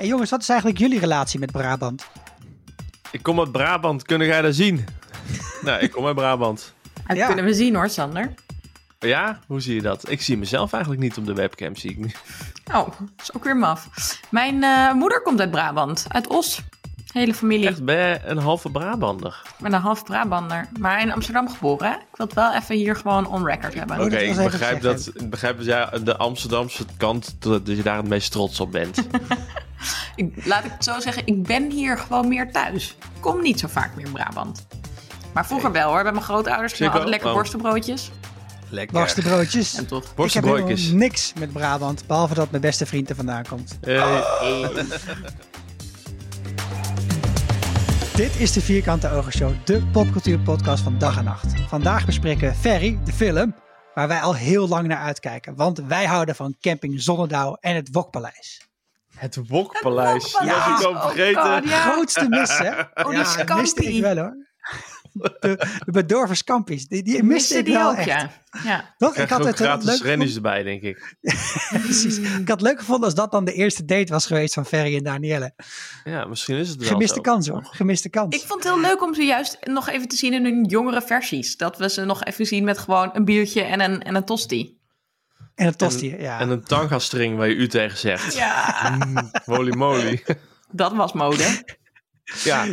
Hey jongens, wat is eigenlijk jullie relatie met Brabant? Ik kom uit Brabant, kunnen jij dat zien? nou, ik kom uit Brabant. Dat Ja. kunnen we zien hoor, Sander. Ja, hoe zie je dat? Ik zie mezelf eigenlijk niet op de webcam, zie ik niet. Oh, dat is ook weer maf. Mijn eh, moeder komt uit Brabant, uit Os. Hele familie. Echt, ben je een halve Brabander? Ik ben een half Brabander. Maar in Amsterdam geboren. hè? Ik wil het wel even hier gewoon on record hebben. Oké, ik begrijp dat, ik begrijp dat jij de Amsterdamse kant, dat je daar het meest trots op bent. Ik, laat ik het zo zeggen, ik ben hier gewoon meer thuis. Ik kom niet zo vaak meer in Brabant. Maar vroeger wel hoor, bij mijn grootouders. Ik hadden lekker wel. Oh. worstenbroodjes. Lekker. Worstenbroodjes. En toch. Ik heb helemaal niks met Brabant, behalve dat mijn beste vriend er vandaan komt. Eh, Dit is de Vierkante Ogenshow, de popcultuurpodcast van dag en nacht. Vandaag bespreken we Ferry, de film, waar wij al heel lang naar uitkijken. Want wij houden van camping Zonnedouw en het Wokpaleis. Het Wokpaleis. Het Dat was ik al Wokpaleis. vergeten. Oh God, ja. Grootste mis, hè? Oh, die ja, miste ik wel hoor. De, de bedorven scampi's, die, die miste ik die wel ook, echt. ja. ja. Toch? Ik had het eh, gratis rennies erbij, denk ik. precies. Ik had het leuk gevonden als dat dan de eerste date was geweest van Ferry en Danielle. Ja, misschien is het wel Gemiste zo. kans hoor, gemiste kans. Ik vond het heel leuk om ze juist nog even te zien in hun jongere versies. Dat we ze nog even zien met gewoon een biertje en een, en een tosti. En een tosti, ja. En een tanga-string waar je u tegen zegt. Ja, Mm, Holy moly. dat was mode. ja,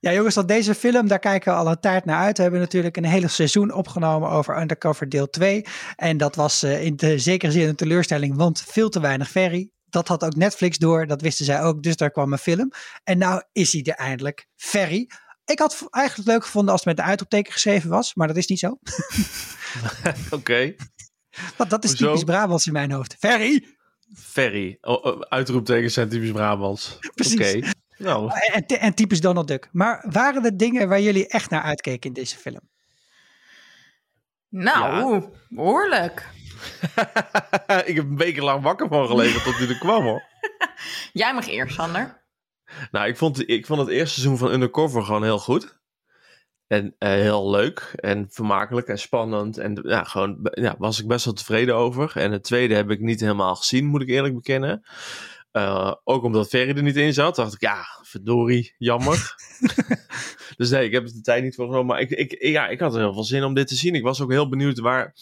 Ja, jongens, dat deze film, daar kijken we al een tijd naar uit. We hebben natuurlijk een hele seizoen opgenomen over Undercover deel 2. En dat was eh, in de zekere zin een teleurstelling, want veel te weinig Ferry. Dat had ook Netflix door, dat wisten zij ook, dus daar kwam een film. En nou is hij er eindelijk, Ferry. Ik had eigenlijk leuk gevonden als het met de uitroepteken geschreven was, maar dat is niet zo. oké. Want dat is Hoezo? typisch Brabants in mijn hoofd. Ferry! Ferry. Oh, oh, uitroeptekens zijn typisch Brabants. Precies. Oké. Nou, En, en typisch Donald Duck. Maar waren er dingen waar jullie echt naar uitkeken in deze film? Nou, behoorlijk. ik heb een week lang wakker van gelegen tot hij er kwam hoor. Jij mag eerst, Sander. Nou, ik vond, ik vond het eerste seizoen van Undercover gewoon heel goed. En eh, heel leuk en vermakelijk en spannend. En ja, gewoon ja, was ik best wel tevreden over. En het tweede heb ik niet helemaal gezien, moet ik eerlijk bekennen. Eh, ook omdat Ferry er niet in zat, dacht ik, ja, verdorie, jammer. dus nee, ik heb er de tijd niet voor genomen. Maar ik, ik, ja, ik had er heel veel zin om dit te zien. Ik was ook heel benieuwd waar,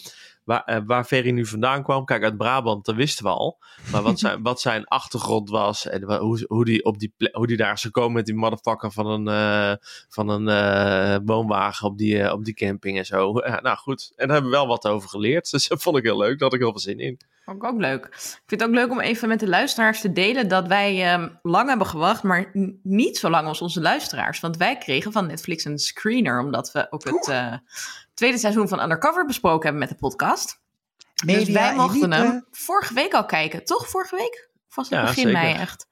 waar, eh, waar Ferry nu vandaan kwam. Kijk, uit Brabant, dat wisten we al. Maar wat zijn, wat zijn achtergrond was en hoe, hoe, die op die hoe die daar is gekomen met die motherfucker van een, eh, van een eh, woonwagen op die, op die camping en zo. Nou goed, en daar hebben we wel wat over geleerd. Dus dat vond ik heel leuk, daar had ik heel veel zin in. Vond ik ook leuk. Ik vind het ook leuk om even met de luisteraars te delen dat wij ehm, lang hebben gewacht, maar niet zo lang als onze luisteraars. Want wij kregen van Netflix een screener, omdat we ook het tweede seizoen van Undercover besproken hebben met de podcast. dus Media wij mochten elite. hem vorige week al kijken. Toch vorige week? Het Ja, begin zeker. mei echt?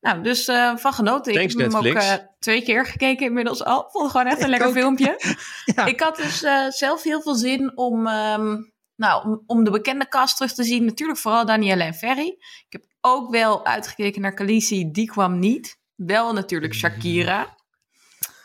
Nou, dus eh, van genoten. Thanks, ik heb hem ook eh, twee keer gekeken inmiddels al. Vond het gewoon echt een Ik lekker ook. filmpje. Ja. Ik had dus eh, zelf heel veel zin om, ehm, nou, om, om de bekende cast terug te zien. Natuurlijk vooral Danielle en Ferry. Ik heb ook wel uitgekeken naar Khaleesi. Die kwam niet. Wel natuurlijk Shakira.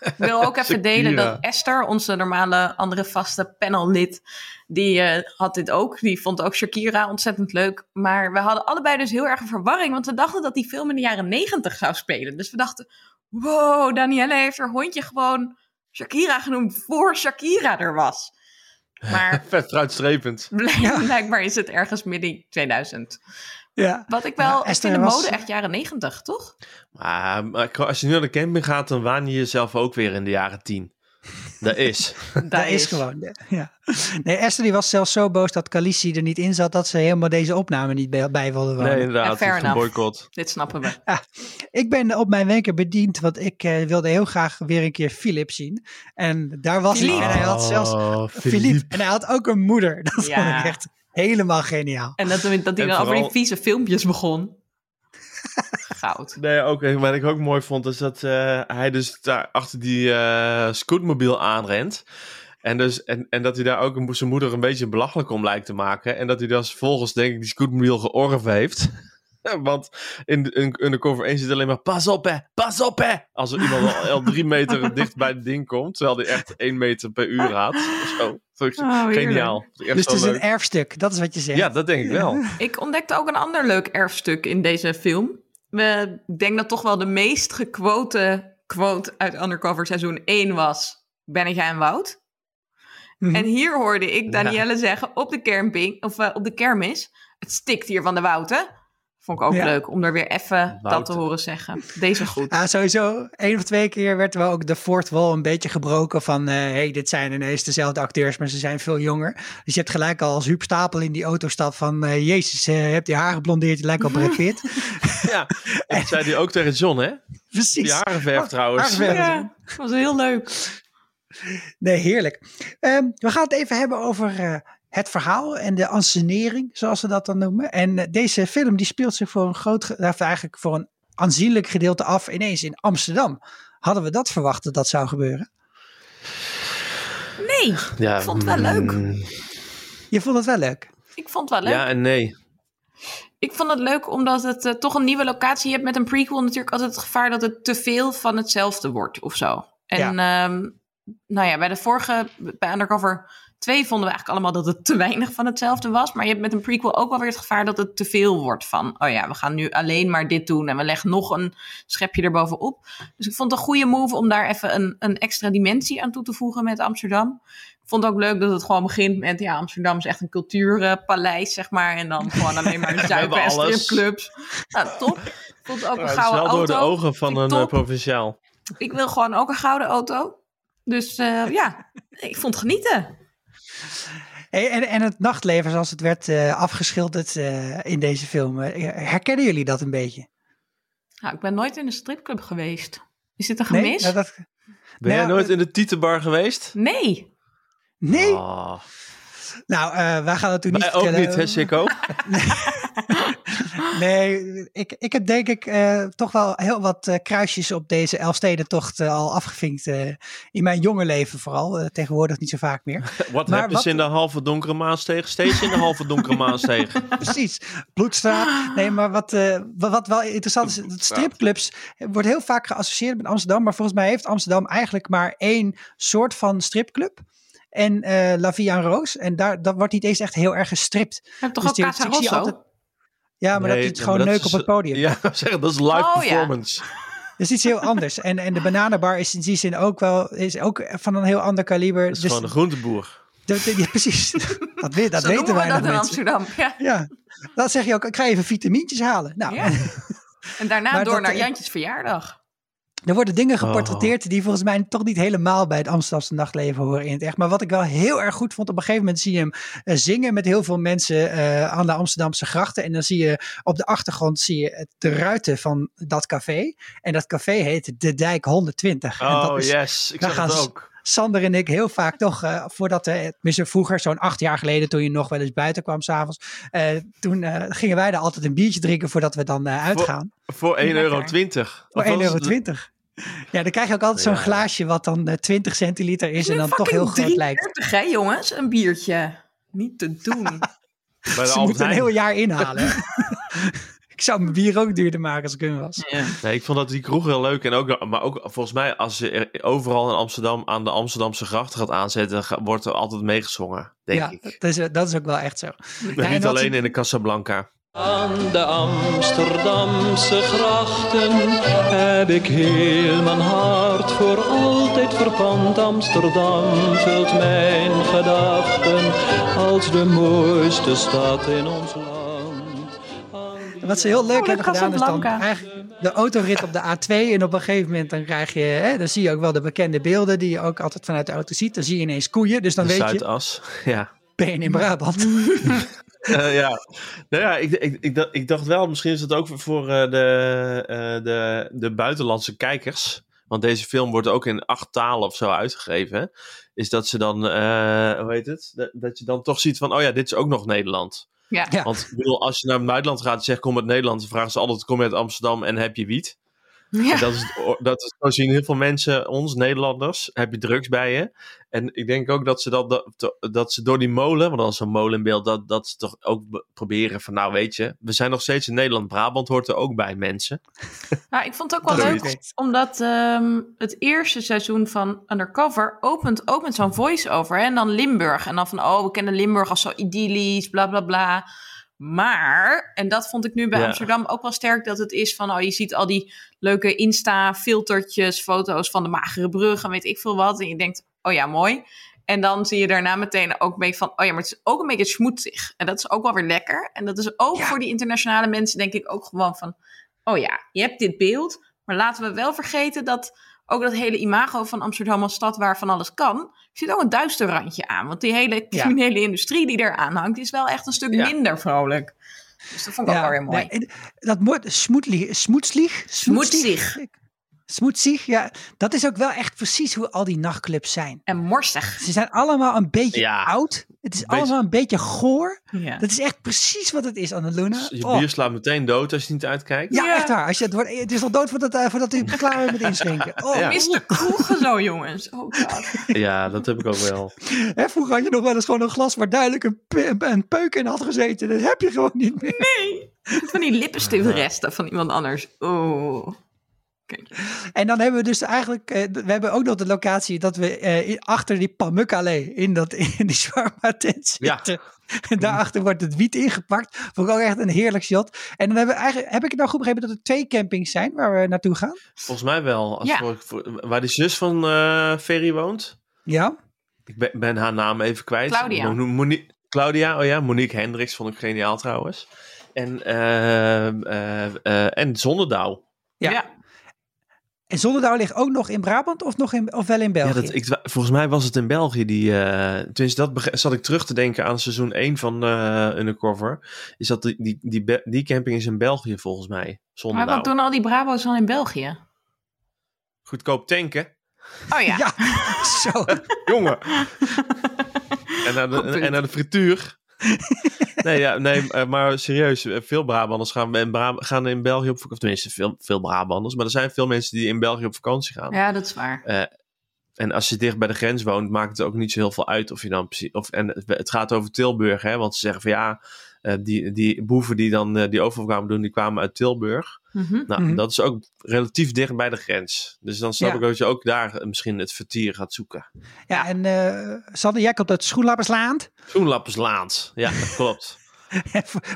Ik wil ook even delen dat Esther, onze normale andere vaste panellid, die eh, had dit ook. Die vond ook Shakira ontzettend leuk. Maar we hadden allebei dus heel erg een verwarring, want we dachten dat die film in de jaren negentig zou spelen. Dus we dachten, wow, Danielle heeft haar hondje gewoon Shakira genoemd voor Shakira er was. Maar Vet fruitstrepend. blijk- blijkbaar is het ergens midden 2000. Ja. Wat ik wel, Ja, ik Esther vind de was- mode echt jaren 90, toch? Maar, maar als je nu naar de camping gaat, dan waan je jezelf ook weer in de jaren tien. Dat is. Dat is gewoon. Ja. Nee, Esther die was zelfs zo boos dat Khaleesi er niet in zat dat ze helemaal deze opname niet bij, bij wilde wonen. Nee, Ja, inderdaad. fair Een enough. boycott. Dit snappen we. Ik ben op mijn wenken bediend, want ik eh, wilde heel graag weer een keer Philip zien. En daar was hij. En hij had zelfs Oh, Philippe. En hij had ook een moeder. Dat Ja. vond ik echt helemaal geniaal. En dat, dat hij En dan over die vieze filmpjes begon. Goud. Nee, ook, wat ik ook mooi vond, is dat eh, hij dus daar achter die eh scootmobiel aanrent. En, dus, en, en dat hij daar ook een- zijn moeder een beetje belachelijk om lijkt te maken. En dat hij dan vervolgens, denk ik, die scootmobiel georf heeft. Want in, in, in de cover 1 zit alleen maar pas op hè, pas op hè. Als er iemand al, al drie meter dicht bij het ding komt, terwijl hij echt één meter per uur. Zo, Vond ik Oh, geniaal. Ik echt Dus het is een erfstuk, dat is wat je zegt. Ja, dat denk ik wel. Ik ontdekte ook een ander leuk erfstuk in deze film. we, ik denk dat toch wel de meest gequote quote uit Undercover seizoen 1 was... Ben jij een Wout? Mhm. En hier hoorde ik Danielle zeggen op de, camping, of, eh, op de kermis... Het stikt hier van de Wouten. Vond ik ook Ja. leuk om er weer even dat te horen zeggen. Deze goed. Ja, sowieso. één of twee keer werd wel ook de fourth wall een beetje gebroken van... eh hey, dit zijn ineens dezelfde acteurs, maar ze zijn veel jonger. Dus je hebt gelijk al als Huub Stapel in die auto stapt van... eh, Jezus, eh, je hebt die haren blondeerd, je lijkt op Brad Pitt. Ja, en dat zei hij ook tegen John, hè? Precies. Die harenverf trouwens. harenverf. Ja, dat was heel leuk. Nee, heerlijk. Ehm, we gaan het even hebben over eh, het verhaal en de ansenering, zoals ze dat dan noemen. En eh, deze film die speelt zich voor een groot, eigenlijk voor een aanzienlijk gedeelte af ineens in Amsterdam. Hadden we dat verwacht dat dat zou gebeuren? Nee, Ja, Ik vond het wel leuk. mm, Je vond het wel leuk. ik vond het wel leuk. Ja en nee. Ik vond het leuk omdat het eh, toch een nieuwe locatie hebt met een prequel. Natuurlijk altijd het gevaar dat het te veel van hetzelfde wordt of zo. En ehm, nou ja, bij de vorige, bij Undercover 2 vonden we eigenlijk allemaal dat het te weinig van hetzelfde was. Maar je hebt met een prequel ook wel weer het gevaar dat het te veel wordt van... oh ja, we gaan nu alleen maar dit doen en we leggen nog een schepje erbovenop. Dus ik vond het een goede move om daar even een, een extra dimensie aan toe te voegen met Amsterdam. Ik vond het ook leuk dat het gewoon begint met... ja, Amsterdam is echt een cultuurpaleis, zeg maar. En dan gewoon alleen maar zuipen en hebben alles. stripclubs. Nou, top. Ik vond het ook Ja, een is gouden wel door auto. de ogen van een eh, top. provinciaal. Ik wil gewoon ook een gouden auto. Dus eh, ja, ik vond het genieten. Hey, en, en het nachtleven zoals het werd eh, afgeschilderd eh, in deze film. eh, herkennen jullie dat een beetje? Nou, ik ben nooit in een stripclub geweest. Is dit een Nee? gemis? Nou, dat, Ben jij Nou, nooit in de Tietenbar geweest? Nee. nee? Ah. Nou, eh, wij gaan het Wij niet ook vertellen. niet, hè, Sikko? Nee, ik, ik heb denk ik eh, toch wel heel wat eh, kruisjes op deze Elfstedentocht eh, al afgevinkt. eh, in mijn jonge leven vooral. tegenwoordig niet zo vaak meer. Wat Maar hebben ze wat- in de halve donkere maansteeg? Steeds in de halve donkere maansteeg. Precies, Bloedstraat. Nee, maar wat, eh, wat, wat wel interessant is, dat stripclubs wordt heel vaak geassocieerd met Amsterdam. Maar volgens mij heeft Amsterdam eigenlijk maar één soort van stripclub. En eh La Vie en Roos. En daar, dat wordt niet eens echt heel erg gestript. Je hebt toch Dus ook Casa Rosso? Ja, maar Nee, dat is ja, gewoon dat neuk op is- het podium. Ja, zeg, dat is live Oh, ja. performance. Dat is iets heel anders. En, en de bananenbar is in die zin ook wel is ook van een heel ander kaliber. Dat is Dus gewoon een groenteboer. de- de- ja, precies. dat, weet, dat Zo weten noemen we dat in mensen. Amsterdam. Ja. Ja, dan zeg je ook, ik ga even vitamintjes halen. Nou, Ja. En daarna Maar door dat- naar Jantjes verjaardag. Er worden Oh. dingen geportretteerd die volgens mij toch niet helemaal bij het Amsterdamse nachtleven horen in het echt. Maar wat ik wel heel erg goed vond, op een gegeven moment zie je hem eh, zingen met heel veel mensen eh, aan de Amsterdamse grachten. En dan zie je op de achtergrond zie je het- de ruiten van dat café. En dat café heet De Dijk 120. en dat Oh, is, yes. Ik zag het ook. Sander en ik heel vaak toch, eh, voordat we, tenminste vroeger, zo'n acht jaar geleden, toen je nog wel eens buiten kwam s'avonds, eh toen gingen wij daar altijd een biertje drinken voordat we dan uitgaan. Voor 1,20 euro. Voor 1,20 euro. Ja, dan krijg je ook altijd zo'n Ja. glaasje wat dan eh, 20 centiliter is en dan toch heel groot lijkt. 33, hè jongens? Een biertje. Niet te doen. Bij de Ze Albert moeten een Heijn. heel jaar inhalen. ik zou mijn bier ook duurder maken als ik hun was. Ja. Nee, ik vond dat die kroeg heel leuk. En ook, maar ook volgens mij, als je er overal in Amsterdam aan de Amsterdamse grachten gaat aanzetten, wordt er altijd meegezongen, denk ja, ik. dat is, dat is ook wel echt zo. Niet alleen in de Casablanca. Aan de Amsterdamse grachten heb ik heel mijn hart voor altijd verpand. Amsterdam vult mijn gedachten als de mooiste stad in ons land. Die Wat ze heel leuk Oh, hebben gedaan is dan eigenlijk de autorit op de A2 en op een gegeven moment dan krijg je, hè, dan zie je ook wel de bekende beelden die je ook altijd vanuit de auto ziet. Dan zie je ineens koeien, dus dan De weet je, Zuidas. Ja. ben je in Brabant. Eh, ja. Nou ja, ik, ik, ik, dacht- ik dacht wel, misschien is het ook voor eh, de, eh, de, de buitenlandse kijkers. Want deze film wordt ook in acht talen of zo uitgegeven. hè, Is dat ze dan, eh, hoe heet het? Dat, dat je dan toch ziet van, oh ja, dit is ook nog Nederland. Ja. Ja. Want ik bedoel, als je naar het buitenland gaat en zegt, kom uit Nederland. Dan vragen ze altijd, kom je uit Amsterdam en heb je wiet? Ja. En dat is, dat is, zo zien heel veel mensen, ons Nederlanders, heb je drugs bij je. En ik denk ook dat ze, dat, dat, dat ze door die molen, want dat is zo'n molen in beeld, dat, dat ze toch ook be- proberen van, nou weet je, we zijn nog steeds in Nederland. Brabant hoort er ook bij, mensen. Nou, ik vond het ook wel leuk, omdat ehm, het eerste seizoen van Undercover opent ook met zo'n voice-over. hè, En dan Limburg. En dan van, oh, we kennen Limburg als zo idyllisch, bla bla bla. Maar, en dat vond ik nu bij Ja. Amsterdam ook wel sterk, dat het is van, oh, je ziet al die leuke Insta-filtertjes, foto's van de magere brug en weet ik veel wat. En je denkt, oh ja, mooi. En dan zie je daarna meteen ook mee van, oh ja, maar het is ook een beetje schmoetzig. En dat is ook wel weer lekker. En dat is ook Ja. voor die internationale mensen, denk ik, ook gewoon van, oh ja, je hebt dit beeld. Maar laten we wel vergeten dat ook dat hele imago van Amsterdam als stad waar van alles kan, zit ook een duister randje aan. Want die hele Ja. criminele industrie die daar aan hangt, is wel echt een stuk Ja. minder vrolijk. Dus dat vond ik ook wel weer mooi. nee, dat moet smoetlieg, smoetslieg, Smoetsig. ja, dat is ook wel echt precies hoe al die nachtclubs zijn. En morsig. Ze zijn allemaal een beetje Ja. oud. Het is Beetje- allemaal een beetje goor. Ja. Dat is echt precies wat het is, Annaluna. Je Oh. bier slaat meteen dood als je niet uitkijkt. Ja, Ja. echt waar. Als je het, wordt, het is al dood voordat, uh, voordat u klaar bent met inschenken. Oh, Ja. Mr. Kroegen zo, jongens. Oh god. Ja, dat heb ik ook wel. Hè, vroeger had je nog wel eens gewoon een glas waar duidelijk een, pe- een peuk in had gezeten. Dat heb je gewoon niet meer. Nee. Van die lippenstiftresten van iemand anders. Oh. En dan hebben we dus eigenlijk, eh, we hebben ook nog de locatie dat we eh, achter die Pamukkale in, dat, in die shawarma tent Ja. zitten. En daarachter wordt het wiet ingepakt. Vond ik ook echt een heerlijk shot. En dan hebben we eigenlijk, heb ik het nou goed begrepen dat er twee campings zijn waar we naartoe gaan? Volgens mij wel. Als Ja. voor, voor- waar die zus van eh Ferry woont. Ja? Ik ben, ben haar naam even kwijt. Claudia. Mo- Moni- Claudia, oh ja. Monique Hendricks vond ik geniaal trouwens. En, ehm, eh, eh, en Zonnedouw. Ja. Ja. En Zonnedouw ligt ook nog in Brabant of, nog in, of wel in Ja, België? dat, ik, volgens mij was het in België die. eh tenminste, dat beg- zat ik terug te denken aan seizoen 1 van eh Undercover. Is dat die, die, die, die camping is in België volgens mij. Maar wat doen al die Brabo's dan in België? Goedkoop tanken. Oh ja. Ja, zo. Jongen. en, naar de, en naar de frituur. nee, ja, nee, eh, maar serieus. eh, Veel Brabanders gaan in, Bra gaan in België op vakantie. Of tenminste, veel, veel Brabanders. Maar er zijn veel mensen die in België op vakantie gaan. Ja, dat is waar. En als je dicht bij de grens woont, maakt het ook niet zo heel veel uit of je dan precies. Of, en het- gaat over Tilburg, hè? Want ze zeggen van ja, eh, die, die boeven die dan eh, die overval kwamen doen, die kwamen uit Tilburg. Mhm. Nou, Mhm. dat is ook relatief dicht bij de grens. Dus dan snap Ja. ik dat je ook daar eh, misschien het vertier gaat zoeken. Ja, en eh Sander, jij komt uit Schoenlapperslaan. Groenlapperslaand. Ja, dat klopt.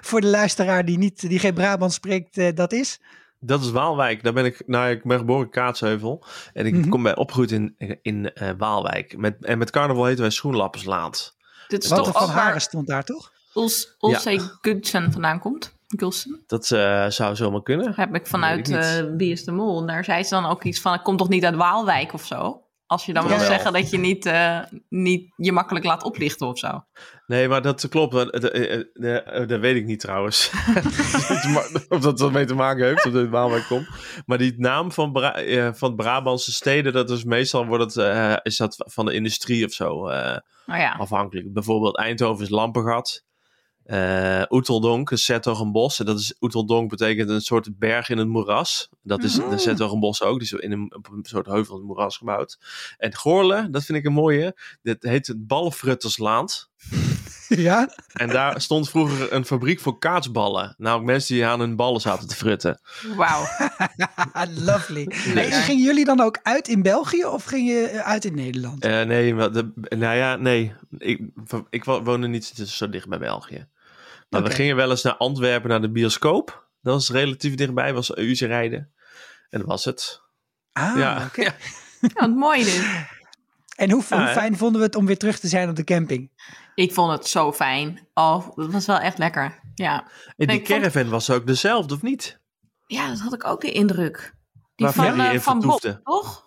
voor, de luisteraar die, niet, die geen Brabant spreekt, eh, dat is. Dat is Waalwijk. Daar ben ik, nou, ik ben geboren in Kaatsheuvel. En ik Mhm. kom bij opgegroeid in, in eh, Waalwijk. Met, en met carnaval heten wij Schoenlapperslaand. Dit is toch van Haren waar stond daar, toch? Ols, Olse Gudsen vandaan komt? Gulsen? Dat eh, zou zomaar kunnen. Heb ik vanuit eh Wie is de Mol. En daar zei ze dan ook iets van, ik kom toch niet uit Waalwijk of zo? Als je dan wil zeggen dat je niet, eh, niet je makkelijk laat oplichten of zo. Nee, maar dat klopt. Dat weet ik niet trouwens. of dat ermee te maken heeft, of het Waalwijk komt. Maar die naam van, Bra van Brabantse steden, dat is meestal wordt het, is dat van de industrie of zo Nou ja, afhankelijk. Bijvoorbeeld Eindhoven is Lampengat. Eh Oeteldonk Zettogenbos. En dat is, Oeteldonk betekent een soort berg in het moeras. Dat is Mhm. de Zettogenbos ook. Die is in een, op een soort heuvel in het moeras gebouwd. En Goorle, dat vind ik een mooie. Dit heet het Balfruttersland. Ja. En daar stond vroeger een fabriek voor kaatsballen. Nou, mensen die aan hun ballen zaten te frutten. wauw. Lovely. En gingen jullie dan ook uit in België of ging je eh, uit in Nederland? Eh, nee, maar de, nou ja, nee. Ik, ik wo- woonde niet zo dicht bij België. Maar Oké. we gingen wel eens naar Antwerpen naar de bioscoop. Dat was relatief dichtbij, was een uurtje rijden. En dat was het. ah, ja, oké. ja. Ja, wat mooi dit. En hoe, Ja, hoe hè? fijn vonden we het om weer terug te zijn op de camping? Ik vond het zo fijn. Oh, dat was wel echt lekker. Ja, En die vond- caravan was ook dezelfde, of niet? ja dat had ik ook de indruk. Die Waar van, eh, van Bob, toch?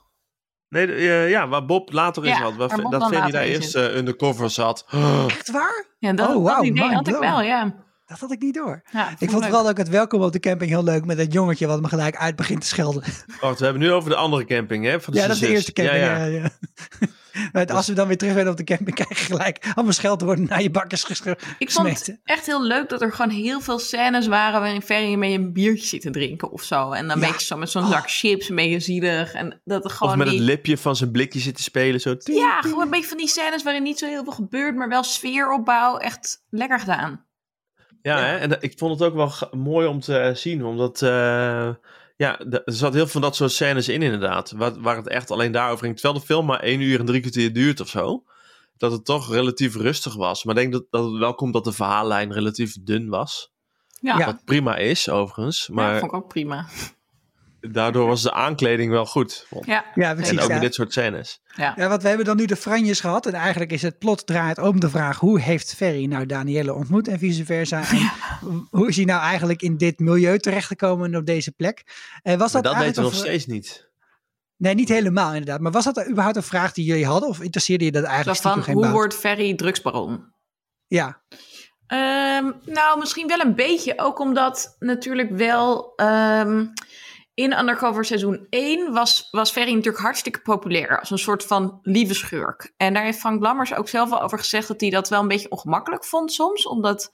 Nee, de- eh, ja, waar Bob later in Ja, zat. Waar, dat later daar in eerst eh, undercover zat. Echt waar? Ja, dat, Oh, dat wauw, idee had ik wel, ja. Dat had ik niet door. ja Ik vond leuk. wel ook het welkom op de camping heel leuk met dat jongetje wat me gelijk uit begint te schelden. Wacht, we hebben nu over de andere camping, hè? Van ja, dat is de eerste camping. Ja, Ja, ja. ja. Maar Als we dan weer terug zijn op de camping, krijg je gelijk allemaal scheld worden naar je bakkers ges- Ik vond gesmeten. het echt heel leuk dat er gewoon heel veel scènes waren waarin Ferry mee een biertje zit te drinken of zo. En dan Ja. een beetje zo met zo'n Oh. zak chips, een beetje zielig. En dat er gewoon Of met die... het lipje van zijn blikje zitten spelen. Zo. Ja, gewoon een beetje van die scènes waarin niet zo heel veel gebeurt, maar wel sfeeropbouw. Echt lekker gedaan. Ja, Ja. Hè? en dat- ik vond het ook wel mooi om te eh, zien, omdat eh, ja, er zat heel veel van dat soort scènes in inderdaad, waar, waar het echt alleen daarover ging. Terwijl de film maar één uur en drie kwartier duurt of zo. dat het toch relatief rustig was. Maar ik denk dat, dat het wel komt dat de verhaallijn relatief dun was. Ja, Ja. Wat prima is, overigens. maar Maar vond ik ook prima. Daardoor was de aankleding wel goed. Ja, Ja, precies. En ook ja. in dit soort scènes. ja. Ja, want we hebben dan nu de franjes gehad. En eigenlijk is het plot draait om de vraag: hoe heeft Ferry nou Danielle ontmoet en vice versa? En hoe is hij nou eigenlijk in dit milieu terechtgekomen en op deze plek? En was Maar dat, dat weten we nog steeds niet. Nee, niet helemaal inderdaad. Maar was dat überhaupt een vraag die jullie hadden? Of interesseerde je dat eigenlijk van, stiekem geen hoe baat? wordt Ferry drugsbaron? Ja, Ehm, nou, misschien wel een beetje. Ook omdat natuurlijk wel ehm, in Undercover seizoen 1 was, was Ferry natuurlijk hartstikke populair. Als een soort van lieve schurk. En daar heeft Frank Lammers ook zelf wel over gezegd dat hij dat wel een beetje ongemakkelijk vond soms. Omdat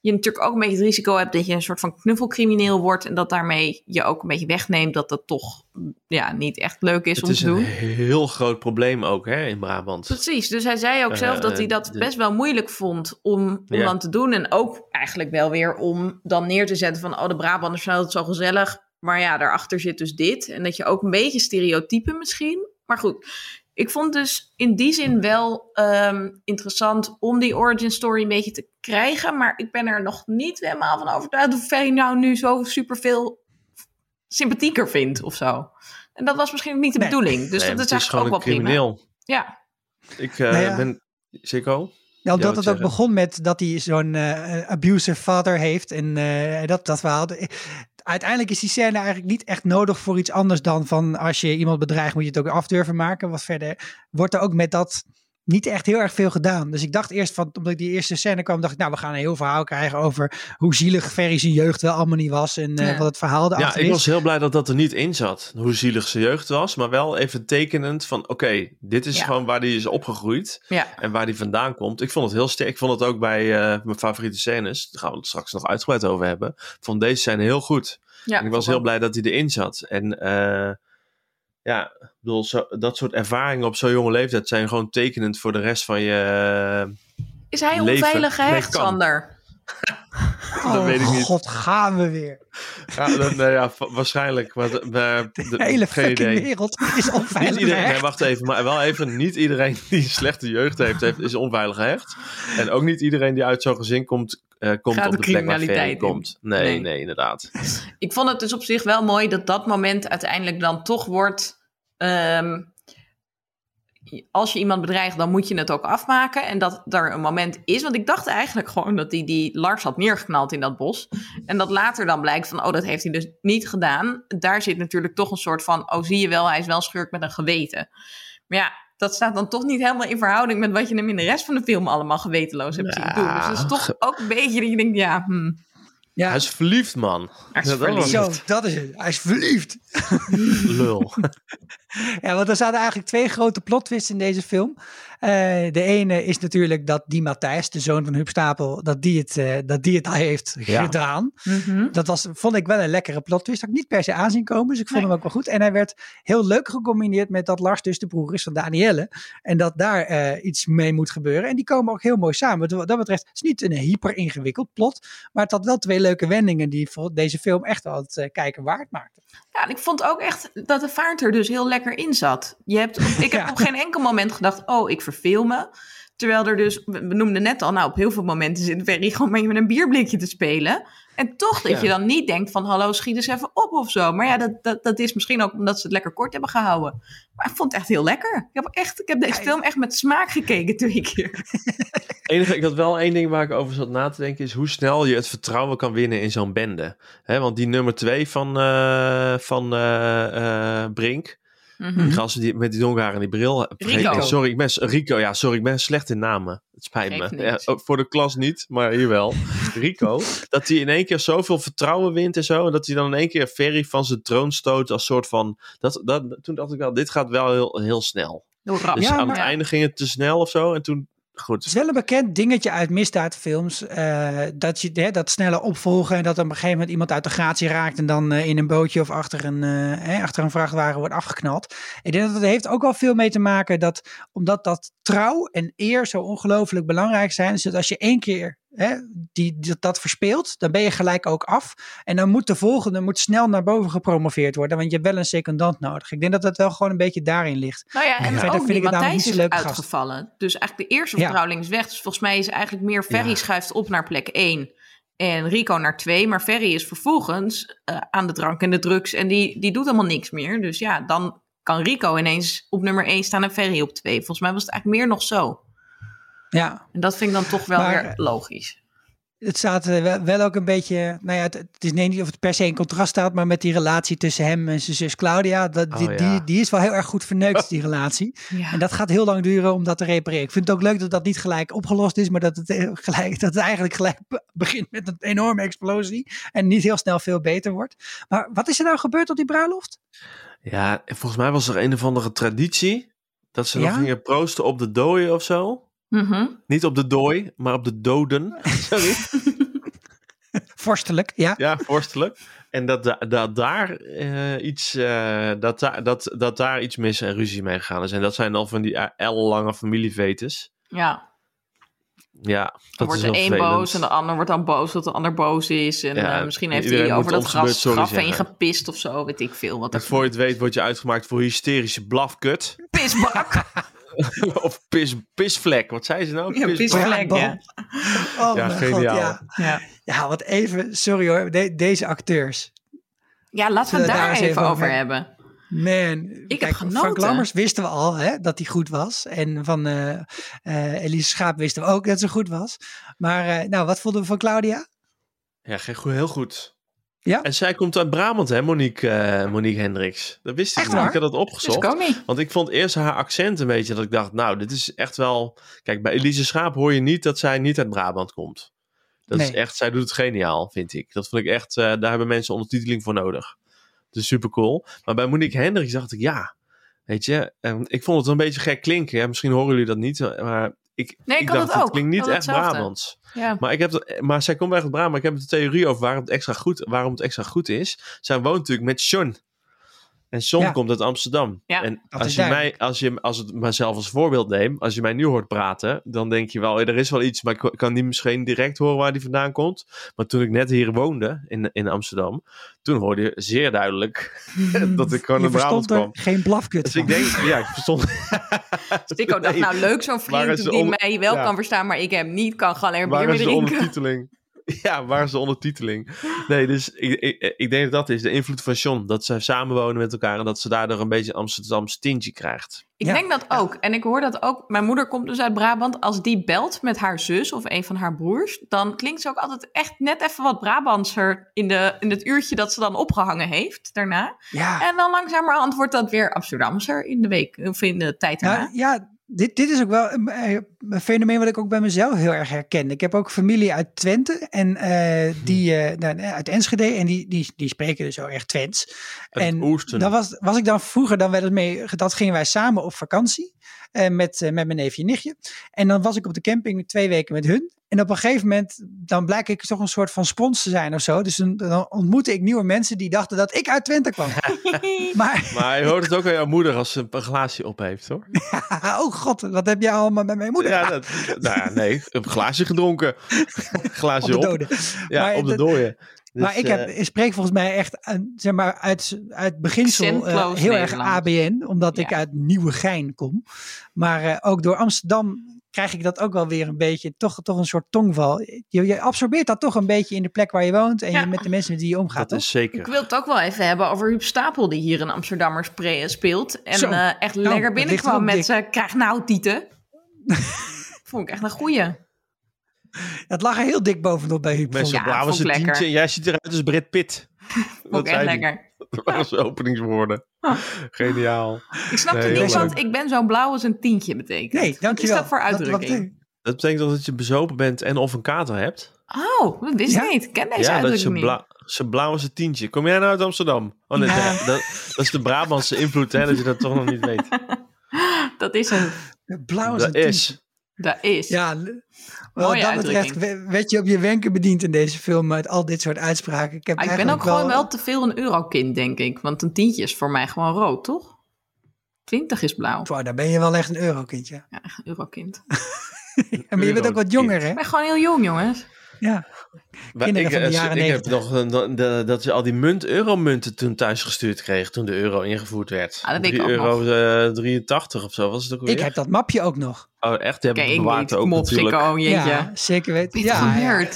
je natuurlijk ook een beetje het risico hebt dat je een soort van knuffelcrimineel wordt. En dat daarmee je ook een beetje wegneemt dat dat toch ja, niet echt leuk is Het om is te een doen. heel groot probleem ook hè, in Brabant. Precies, dus hij zei ook zelf Eh, dat hij dat de- best wel moeilijk vond om, om Ja. te doen. En ook eigenlijk wel weer om dan neer te zetten van... oh, de Brabanders vinden het zo gezellig. Maar ja, daarachter zit dus dit. En dat je ook een beetje stereotypen misschien. Maar goed, ik vond dus in die zin wel ehm, interessant... om die origin story een beetje te krijgen. Maar ik ben er nog niet helemaal van overtuigd... of Ferry nou nu zo superveel sympathieker vindt of zo. En dat was misschien ook niet de Nee. bedoeling. Dus Nee, dat het is is gewoon ook wel een prima. crimineel. Ja, Ik eh, Nou ja. ben... Sikko? Ja, omdat wat het ook begon met dat hij zo'n eh, abusive vader heeft. En eh, dat, dat verhaal. Uiteindelijk is die scène eigenlijk niet echt nodig voor iets anders dan van als je iemand bedreigt moet je het ook af durven maken. Wat verder wordt er ook met dat niet echt heel erg veel gedaan. Dus ik dacht eerst van, omdat ik die eerste scène kwam, dacht ik nou we gaan een heel verhaal krijgen over hoe zielig Ferry zijn jeugd wel allemaal niet was. En eh, Ja. wat het verhaal Ja, erachter ik is. was heel blij dat dat er niet in zat. Hoe zielig zijn jeugd was. Maar wel even tekenend van... Oké, dit is Ja. gewoon waar hij is opgegroeid. ja. En waar die vandaan komt. Ik vond het heel sterk. Ik vond het ook bij eh, mijn favoriete scènes. Daar gaan we het straks nog uitgebreid over hebben. Ik vond deze scène heel goed. ja en ik was heel blij dat hij erin zat. En eh, ja, bedoel, zo, dat soort ervaringen op zo'n jonge leeftijd zijn gewoon tekenend voor de rest van je. eh, Is hij leven. onveilig Nee, gehecht, kan. Sander? dat weet ik niet. Oh, God, gaan we weer. Ja, dat- nou ja, waarschijnlijk. Maar, de- maar De de- hele geen fucking idee. wereld is Niet onveilig. iedereen, gehecht. nee, wacht even, maar wel even, niet iedereen die een slechte jeugd heeft, heeft is onveilig gehecht. En ook niet iedereen die uit zo'n gezin komt, eh, komt Gaat op de de plek waar Ferry komt. Nee, Nee. nee, inderdaad. Ik vond het dus op zich wel mooi dat dat moment uiteindelijk dan toch wordt... ehm, als je iemand bedreigt, dan moet je het ook afmaken. En dat er een moment is. Want ik dacht eigenlijk gewoon dat hij die Lars had neergeknald in dat bos. En dat later dan blijkt van, oh, dat heeft hij dus niet gedaan. Daar zit natuurlijk toch een soort van, oh, zie je wel, hij is wel schurk met een geweten. Maar ja, dat staat dan toch niet helemaal in verhouding met wat je hem in de rest van de film allemaal gewetenloos hebt zien doen. Dus dat is toch ook een beetje dat je denkt, ja, hm, Ja, Hij is verliefd, man. hij is dat verliefd. zo, dat is het. Hij is verliefd. Lul. Ja, want er zaten eigenlijk twee grote plot twists in deze film. Eh, de ene is natuurlijk dat die Matthijs, de zoon van Huub Stapel, dat die het, eh, dat die het heeft Ja. gedaan. Mhm. Dat was, vond ik wel een lekkere plot twist. Had ik niet per se aanzien komen, dus ik vond Nee. hem ook wel goed. En hij werd heel leuk gecombineerd met dat Lars dus de broer is van Danielle. En dat daar eh, iets mee moet gebeuren. En die komen ook heel mooi samen. Wat dat betreft, het is niet een hyper ingewikkeld plot. Maar het had wel twee leuke wendingen die voor deze film echt wel het kijken waard maakten. Ja, en ik vond ook echt dat de vaart er dus heel lekker in zat. Je hebt, ik heb Ja. op geen enkel moment gedacht, oh, ik verveel me. Terwijl er dus, we noemden net al, nou, op heel veel momenten zit Ferry gewoon met met een bierblikje te spelen. En toch dat Ja. je dan niet denkt van, hallo, schiet eens even op of zo. Maar ja, dat, dat, dat is misschien ook omdat ze het lekker kort hebben gehouden. Maar ik vond het echt heel lekker. Ik heb, echt, ik heb deze film echt met smaak gekeken twee keer. Enige, ik had wel één ding waar ik over zat na te denken, is hoe snel je het vertrouwen kan winnen in zo'n bende. Want die nummer twee van, eh, van eh, eh, Brink, Die gast die, met die donkerhaar en die bril. vergeet Rico. ik. Sorry, ik ben, Rico, ja, sorry, ik ben slecht in namen. Het spijt me. Ja, voor de klas niet, maar hier wel. Rico, dat hij in één keer zoveel vertrouwen wint en zo. En dat hij dan in één keer Ferry van zijn troon stoot als soort van... Dat, dat, toen dacht ik wel, dit gaat wel heel, heel snel. Heel rap. Dus Ja, aan maar- het einde ging het te snel of zo. En toen, Het goed. is wel een bekend dingetje uit misdaadfilms. eh, dat je hè, dat snelle opvolgen en dat op een gegeven moment iemand uit de gratie raakt en dan eh, in een bootje of achter een, eh, hè, achter een vrachtwagen wordt afgeknald. Ik denk dat het heeft ook wel veel mee te maken dat omdat dat trouw en eer zo ongelooflijk belangrijk zijn. Dus dat als je één keer hè, die, die dat verspeelt, dan ben je gelijk ook af. En dan moet de volgende moet snel naar boven gepromoveerd worden, want je hebt wel een secondant nodig. Ik denk dat dat wel gewoon een beetje daarin ligt. Nou ja, en Verder ook vind die ik het namelijk Matthijs niet is leuke gast. uitgevallen. Dus eigenlijk de eerste Ja. vertrouweling is weg. Dus volgens mij is eigenlijk meer Ferry Ja. schuift op naar plek 1 en Rico naar 2. Maar Ferry is vervolgens eh, aan de drank en de drugs en die, die doet helemaal niks meer. Dus ja, dan kan Rico ineens op nummer 1 staan en Ferry op 2. Volgens mij was het eigenlijk meer nog zo. Ja, En dat vind ik dan toch wel Maar- weer logisch. het staat eh, wel, ook een beetje, nou ja, het, het is nee, niet of het per se in contrast staat, maar met die relatie tussen hem en zijn zus Claudia, dat, die, Oh, ja. die, die is wel heel erg goed verneukt, die relatie. Ja. En dat gaat heel lang duren om dat te repareren. Ik vind het ook leuk dat dat niet gelijk opgelost is, maar dat het, eh, gelijk, dat het eigenlijk gelijk be- begint met een enorme explosie en niet heel snel veel beter wordt. Maar wat is er nou gebeurd op die bruiloft? Ja, volgens mij was er een of andere traditie. Dat ze Ja? nog gingen proosten op de dooien of zo. Mhm. Niet op de dooi, maar op de doden. Sorry. Vorstelijk, ja. Ja, vorstelijk. En dat, da- dat daar eh, iets, eh, dat, daar- dat, dat daar iets mis en ruzie mee gegaan is. En dat zijn dan van die eh, ellenlange familievetes. Ja, Ja, dan dat wordt is de een vervelend. boos en de ander wordt dan boos dat de ander boos is. En Ja, eh, misschien heeft hij over dat gras, graf heen gepist of zo, weet ik veel. Wat En voor je het weet word je uitgemaakt voor hysterische blafkut. pisbak. of pis, pisvlek. Wat zei ze nou? Ja, pisvlek, ja. Oh Ja, mijn geniaal. god, ja. Ja. Ja, wat even, sorry hoor, de- deze acteurs. ja, laten we daar eens even even over hebben. Man, heb kijk, genoten. Frank Lammers wisten we al hè, dat hij goed was. En van eh eh, Elise Schaap wisten we ook dat ze goed was. Maar eh, nou, wat vonden we van Claudia? Ja, geen goed, heel goed. Ja? En zij komt uit Brabant, hè, Monique, eh, Monique Hendricks. Dat wist ik Echt niet. waar? Ik had dat Dus opgezocht. ook niet. Want ik vond eerst haar accent een beetje dat ik dacht, nou, dit is echt wel... Kijk, bij Elise Schaap hoor je niet dat zij niet uit Brabant komt. Dat is echt, zij doet het geniaal, vind ik. Dat vond ik echt, eh, daar hebben mensen ondertiteling voor nodig. Dat is super cool. Maar bij Monique Hendricks dacht ik, ja, weet je, eh, ik vond het een beetje gek klinken. Ja, misschien horen jullie dat niet, maar ik, Nee, ik ik dacht, het het klinkt niet echt hetzelfde. Brabants. Ja. Maar, ik heb maar zij komt echt uit Brabant. Maar ik heb de theorie over waarom het extra goed, waarom het extra goed is. Zij woont natuurlijk met Sean. En Ja. komt uit Amsterdam. Ja, en als je, mij, duidelijk. als je als het mezelf als voorbeeld neemt, als je mij nu hoort praten, dan denk je wel, er is wel iets, maar ik kan niet misschien direct horen waar die vandaan komt. Maar toen ik net hier woonde in, in Amsterdam, toen hoorde je zeer duidelijk dat ik gewoon uit Brabant verstond er kwam. geen blafkut Dus van. ik denk, ja, ik verstond. Stico dacht, Nee. nou leuk zo'n vriend die onder- mij wel Ja. kan verstaan, maar ik hem niet. Kan gewoon alleen Waar bier is de drinken. Ja, waar is de ondertiteling? Nee, dus ik, ik, ik denk dat dat is de invloed van John. Dat ze samenwonen met elkaar en dat ze daardoor een beetje een Amsterdamse tintje krijgt. Ik Ja. denk dat ook. En ik hoor dat ook. Mijn moeder komt dus uit Brabant. Als die belt met haar zus of een van haar broers, dan klinkt ze ook altijd echt net even wat Brabantser in, de, in het uurtje dat ze dan opgehangen heeft daarna. Ja, En dan langzamerhand wordt dat weer Amsterdamser in de week of in de tijd daarna. nou, ja dit, dit is ook wel een, eh, een fenomeen wat ik ook bij mezelf heel erg herken. Ik heb ook familie uit Twente en eh, die eh, nou, uit Enschede en die, die, die spreken dus heel erg Twents. En dan was, was ik dan vroeger dan wel eens mee, dat gingen wij samen op vakantie met, eh, met mijn neefje en nichtje. En dan was ik op de camping twee weken met hun. En op een gegeven moment, dan blijk ik toch een soort van spons te zijn of zo. Dus dan, dan ontmoette ik nieuwe mensen die dachten dat ik uit Twente kwam. maar, Maar je hoort het ook aan jouw moeder als ze een glaasje op heeft, hoor. oh god, wat heb jij allemaal met mijn moeder? Ja, dat, nou ja, nee, een glaasje gedronken. glaasje op de op. Ja, Maar op de dooien. Dus, maar ik, heb, eh, ik spreek volgens mij echt zeg maar, uit, uit beginsel eh, heel erg. ABN, omdat ik uit Nieuwegein kom. Maar eh, ook door Amsterdam krijg ik dat ook wel weer een beetje, toch, toch een soort tongval. Je, je absorbeert dat toch een beetje in de plek waar je woont en Ja. je met de mensen met wie je omgaat. dat is zeker. Ik wil het ook wel even hebben over Huub Stapel, die hier een Amsterdammer spre- speelt. En Zo. eh, echt Nou, lekker binnenkwam met zijn krijg nou tieten. Vond ik echt een goeie. Het lag er heel dik bovenop bij Huub. Zo'n blauwe vond ik lekker. tientje. en Jij ziet eruit als Brad Pitt. Ik echt lekker. Dat waren zijn openingswoorden. Geniaal. Ik snapte Nee, niet wat ik ben zo blauw als een tientje betekent. Nee, Wat dankjewel. is dat voor Wat- wat uitdrukking? betekent- Dat betekent dat je bezopen bent en of een kater hebt. Oh, dat wist Ja? ik niet. Ik ken deze ja, dat is uitdrukking zijn, niet. bla zijn blauwe tientje. Kom jij nou uit Amsterdam? Oh nee, Ja. dat, dat is de Brabantse invloed, hè, dat je dat toch nog niet weet. Dat is een... Blauw is Dat een is. Dat is. Ja, wat dat betreft uitdrukking. werd je op je wenken bediend in deze film met al dit soort uitspraken. Ik, heb Maar ik ben ook gewoon wel te veel een eurokind, denk ik. Want een tientje is voor mij gewoon rood, toch? 20 is blauw. Wow, daar ben je wel echt een eurokindje. Ja, echt een eurokind. maar je bent ook wat jonger, hè? Ik ben gewoon heel jong, jongens. Ja. Kinderen ik, van de eh, jaren ik heb 90. nog een- de- de- dat je al die munt, euromunten toen thuis gestuurd kreeg. Toen de euro ingevoerd werd. Ah, dat weet ik 3 ook euro eh, 83 of zo was het ook weer? Ik heb dat mapje ook nog. Oh, echt? Die heb ik bewaard niet. ook Kom op, natuurlijk. Jeetje. Ja, zeker weten. Ja?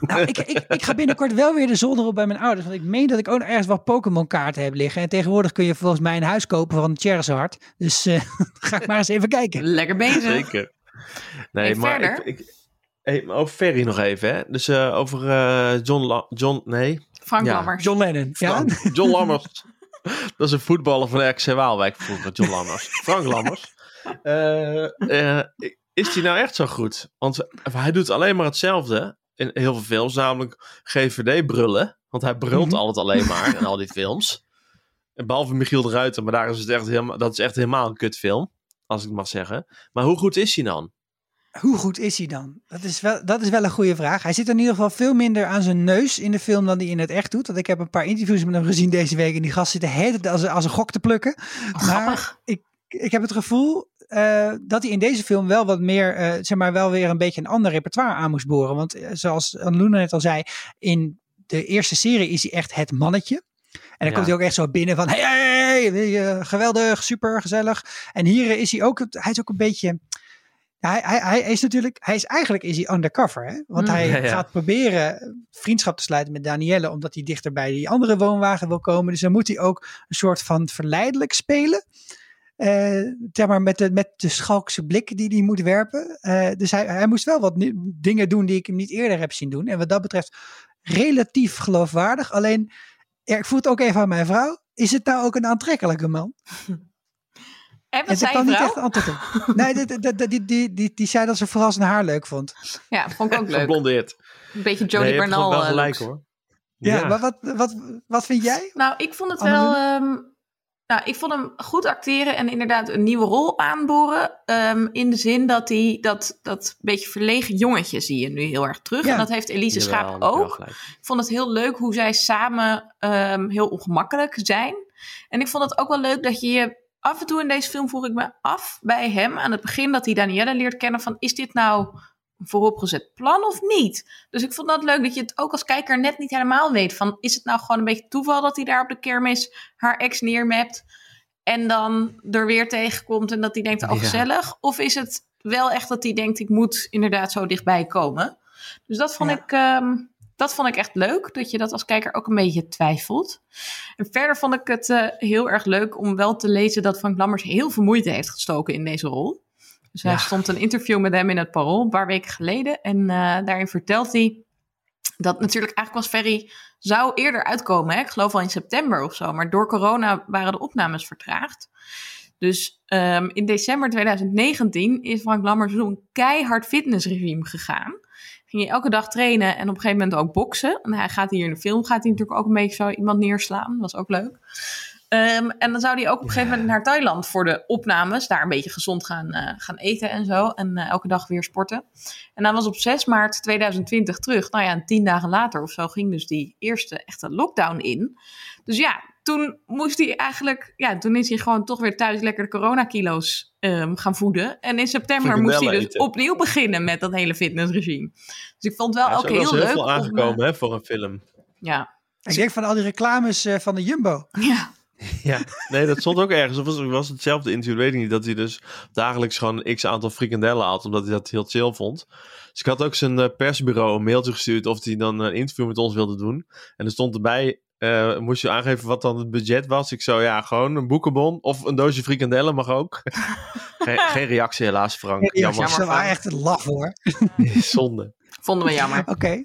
Nou, ik, ik, ik ga binnenkort wel weer de zolder op bij mijn ouders. Want ik meen dat ik ook nog ergens wat Pokémon kaarten heb liggen. En tegenwoordig kun je volgens mij een huis kopen van Charizard. Dus eh ga ik maar eens even kijken. Lekker bezig. Zeker. Nee, maar verder? ik, ik, hey, over Ferry nog even, hè? Dus eh, over eh, John, La- John, nee, Frank Ja. Lammers. John Lennon. Ja? John Lammers. Dat is een voetballer van RKC Waalwijk vroeger, John Lammers. Frank Lammers. Eh, eh, is hij nou echt zo goed? Want hij doet alleen maar hetzelfde in heel veel films, namelijk GVD brullen. Want hij brult Mhm. altijd alleen maar in al die films. En behalve Michiel de Ruiter, maar daar is het echt helemaal, dat is echt helemaal een kutfilm. Als ik het mag zeggen. Maar hoe goed is hij dan? Hoe goed is hij dan? Dat is, wel, dat is wel een goede vraag. Hij zit in ieder geval veel minder aan zijn neus in de film dan hij in het echt doet. Want ik heb een paar interviews met hem gezien deze week. En die gast zit de hele tijd als, een- als een gok te plukken. Oh, grappig. ik, ik heb het gevoel eh, dat hij in deze film wel wat meer, eh, zeg maar, wel weer een beetje een ander repertoire aan moest boren. Want eh, zoals Luna net al zei, in de eerste serie is hij echt het mannetje. En dan Ja. komt hij ook echt zo binnen van, hey, hey, hey, geweldig, super, gezellig. En hier is hij ook, hij is ook een beetje, hij, hij, hij is natuurlijk, hij is eigenlijk is hij undercover, hè? Want Mm. hij Ja, ja. gaat proberen vriendschap te sluiten met Danielle, omdat hij dichter bij die andere woonwagen wil komen. Dus dan moet hij ook een soort van verleidelijk spelen. Zeg maar met de, met de schalkse blik die hij moet werpen. Eh, dus hij, hij moest wel wat dingen doen die ik hem niet eerder heb zien doen. En wat dat betreft relatief geloofwaardig. Alleen, ja, ik voel het ook even aan mijn vrouw. Is het nou ook een aantrekkelijke man? En wat zei kan je niet echt antwoord op. Nee, die, die, die, die, die, zei dat ze vooral zijn haar leuk vond. Ja, vond ik ook leuk. Geblondeerd. Een beetje Nee, Jodie hebt Bernal. wel eh, gelijk hoor. Ja, maar wat, wat, wat vind jij? Nou, ik vond het wel. ehm, nou, ik vond hem goed acteren en inderdaad een nieuwe rol aanboren. ehm, in de zin dat hij dat, dat beetje verlegen jongetje zie je nu heel erg terug. Ja. En dat heeft Elise Jawel, Schaap ook. Ik vond het heel leuk hoe zij samen ehm, heel ongemakkelijk zijn. En ik vond het ook wel leuk dat je je af en toe in deze film vroeg ik me af bij hem aan het begin dat hij Danielle leert kennen van is dit nou een vooropgezet plan of niet? Dus ik vond dat leuk dat je het ook als kijker net niet helemaal weet van is het nou gewoon een beetje toeval dat hij daar op de kermis haar ex neermapt en dan er weer tegenkomt en dat hij denkt oh Ja. gezellig of is het wel echt dat hij denkt ik moet inderdaad zo dichtbij komen? Dus dat vond Ja. ik ehm, dat vond ik echt leuk, dat je dat als kijker ook een beetje twijfelt. En verder vond ik het eh, heel erg leuk om wel te lezen dat Frank Lammers heel veel moeite heeft gestoken in deze rol. Dus hij Ja. stond een interview met hem in het Parool een paar weken geleden. En eh, daarin vertelt hij dat natuurlijk eigenlijk was Ferry zou eerder uitkomen. Hè? Ik geloof al in september of zo. Maar door corona waren de opnames vertraagd. Dus ehm, in december 2019 is Frank Lammers zo'n keihard fitnessregime gegaan. Ging je elke dag trainen en op een gegeven moment ook boksen. En hij gaat hier in de film gaat hij natuurlijk ook een beetje zo iemand neerslaan. Dat was ook leuk. Ehm, en dan zou hij ook op een gegeven moment naar Thailand voor de opnames. Daar een beetje gezond gaan, eh, gaan eten en zo. En eh, elke dag weer sporten. En dan was op 6 maart 2020 terug. Nou ja, en tien dagen later of zo ging dus die eerste echte lockdown in. Dus ja, toen moest hij eigenlijk... Ja, toen is hij gewoon toch weer thuis lekker de coronakilo's ehm, gaan voeden. En in september moest hij dus eten. opnieuw beginnen met dat hele fitnessregime. Dus ik vond het wel is ook heel leuk. heel veel om, eh, aangekomen hè, voor een film. ja, Ik denk van al die reclames eh, van de Jumbo. ja. Ja, nee, dat stond ook ergens. Of was, was het hetzelfde interview, weet ik niet. Dat hij dus dagelijks gewoon x aantal frikandellen had, omdat hij dat heel chill vond. Dus ik had ook zijn eh, persbureau een mailtje gestuurd of hij dan een interview met ons wilde doen. En er stond erbij, eh, moest je aangeven wat dan het budget was. Ik zo, ja, gewoon een boekenbon of een doosje frikandellen mag ook. geen, geen reactie helaas, Frank. Ja, Jammer. is wel echt een lach hoor. Zonde. vonden we jammer. Oké.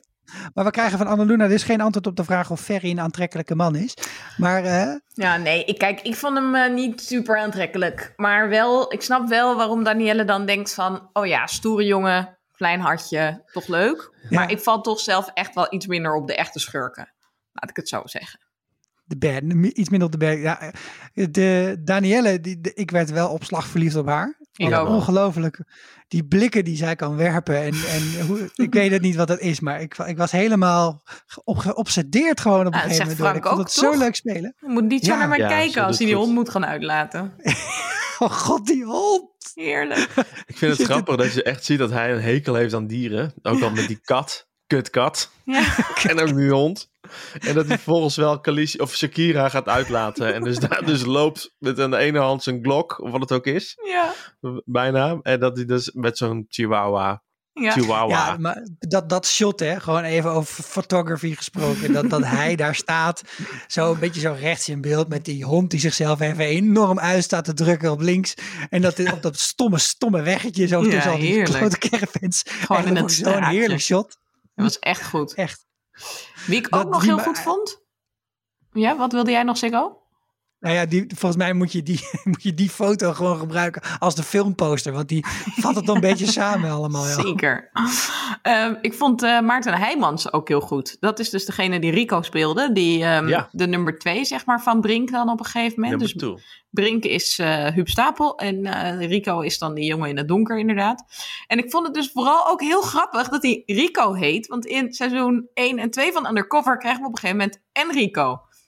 Maar we krijgen van Annaluna dus geen antwoord op de vraag of Ferry een aantrekkelijke man is. Maar eh, Ja, nee, ik, kijk, ik vond hem eh, niet super aantrekkelijk. Maar wel, ik snap wel waarom Danielle dan denkt van... oh ja, stoere jongen, klein hartje, toch leuk. Ja. Maar ik val toch zelf echt wel iets minder op de echte schurken. Laat ik het zo zeggen. de bad, iets minder op de berg. Ja, de Danielle, die, de- ik werd wel op slag verliefd op haar. Ik Want ook. Ongelooflijk. Die blikken die zij kan werpen. En, en hoe, ik weet het niet wat dat is, maar ik, ik was helemaal op, geobsedeerd gewoon op een gegeven moment. door. Frank Ik vond ook, het zo toch? leuk spelen. Je moet niet zo Ja. naar mij Ja, zo kijken als hij die goed. hond moet gaan uitlaten. Oh god, die hond. Heerlijk. Ik vind het grappig dat je echt ziet dat hij een hekel heeft aan dieren. Ook al met die kat. Kutkat. Ja. En ook die hond. En dat hij volgens wel Khaleesi of Shakira gaat uitlaten. En dus daar dus loopt met aan de ene hand zijn glok, of wat het ook is. Ja. Bijna. En dat hij dus met zo'n chihuahua. Ja. Chihuahua. Ja, maar dat, dat shot, hè, gewoon even over photography gesproken. Dat, dat hij daar staat, zo een beetje zo rechts in beeld. Met die hond die zichzelf even enorm uit staat te drukken op links. En dat op dat stomme, stomme weggetje zo Ja, tussen al die heerlijk. grote caravans. Gewoon in het Zo'n heerlijk shot. Dat was echt goed. Echt. Wie ik Dat ook nog heel goed vond. Ja, wat wilde jij nog, Siggo? Nou ja, die, volgens mij moet je, die, moet je die foto gewoon gebruiken als de filmposter. Want die vat het dan een beetje samen allemaal. Ja. Zeker. Ehm, ik vond eh, Maarten Heijmans ook heel goed. Dat is dus degene die Rico speelde. Die ehm, Ja. de nummer twee, zeg maar, van Brink dan op een gegeven moment. Nummer Dus. Brink is eh Huub Stapel en eh, Rico is dan die jongen in het donker inderdaad. En ik vond het dus vooral ook heel grappig dat hij Rico heet. Want in seizoen 1 en 2 van Undercover krijgen we op een gegeven moment Enrico.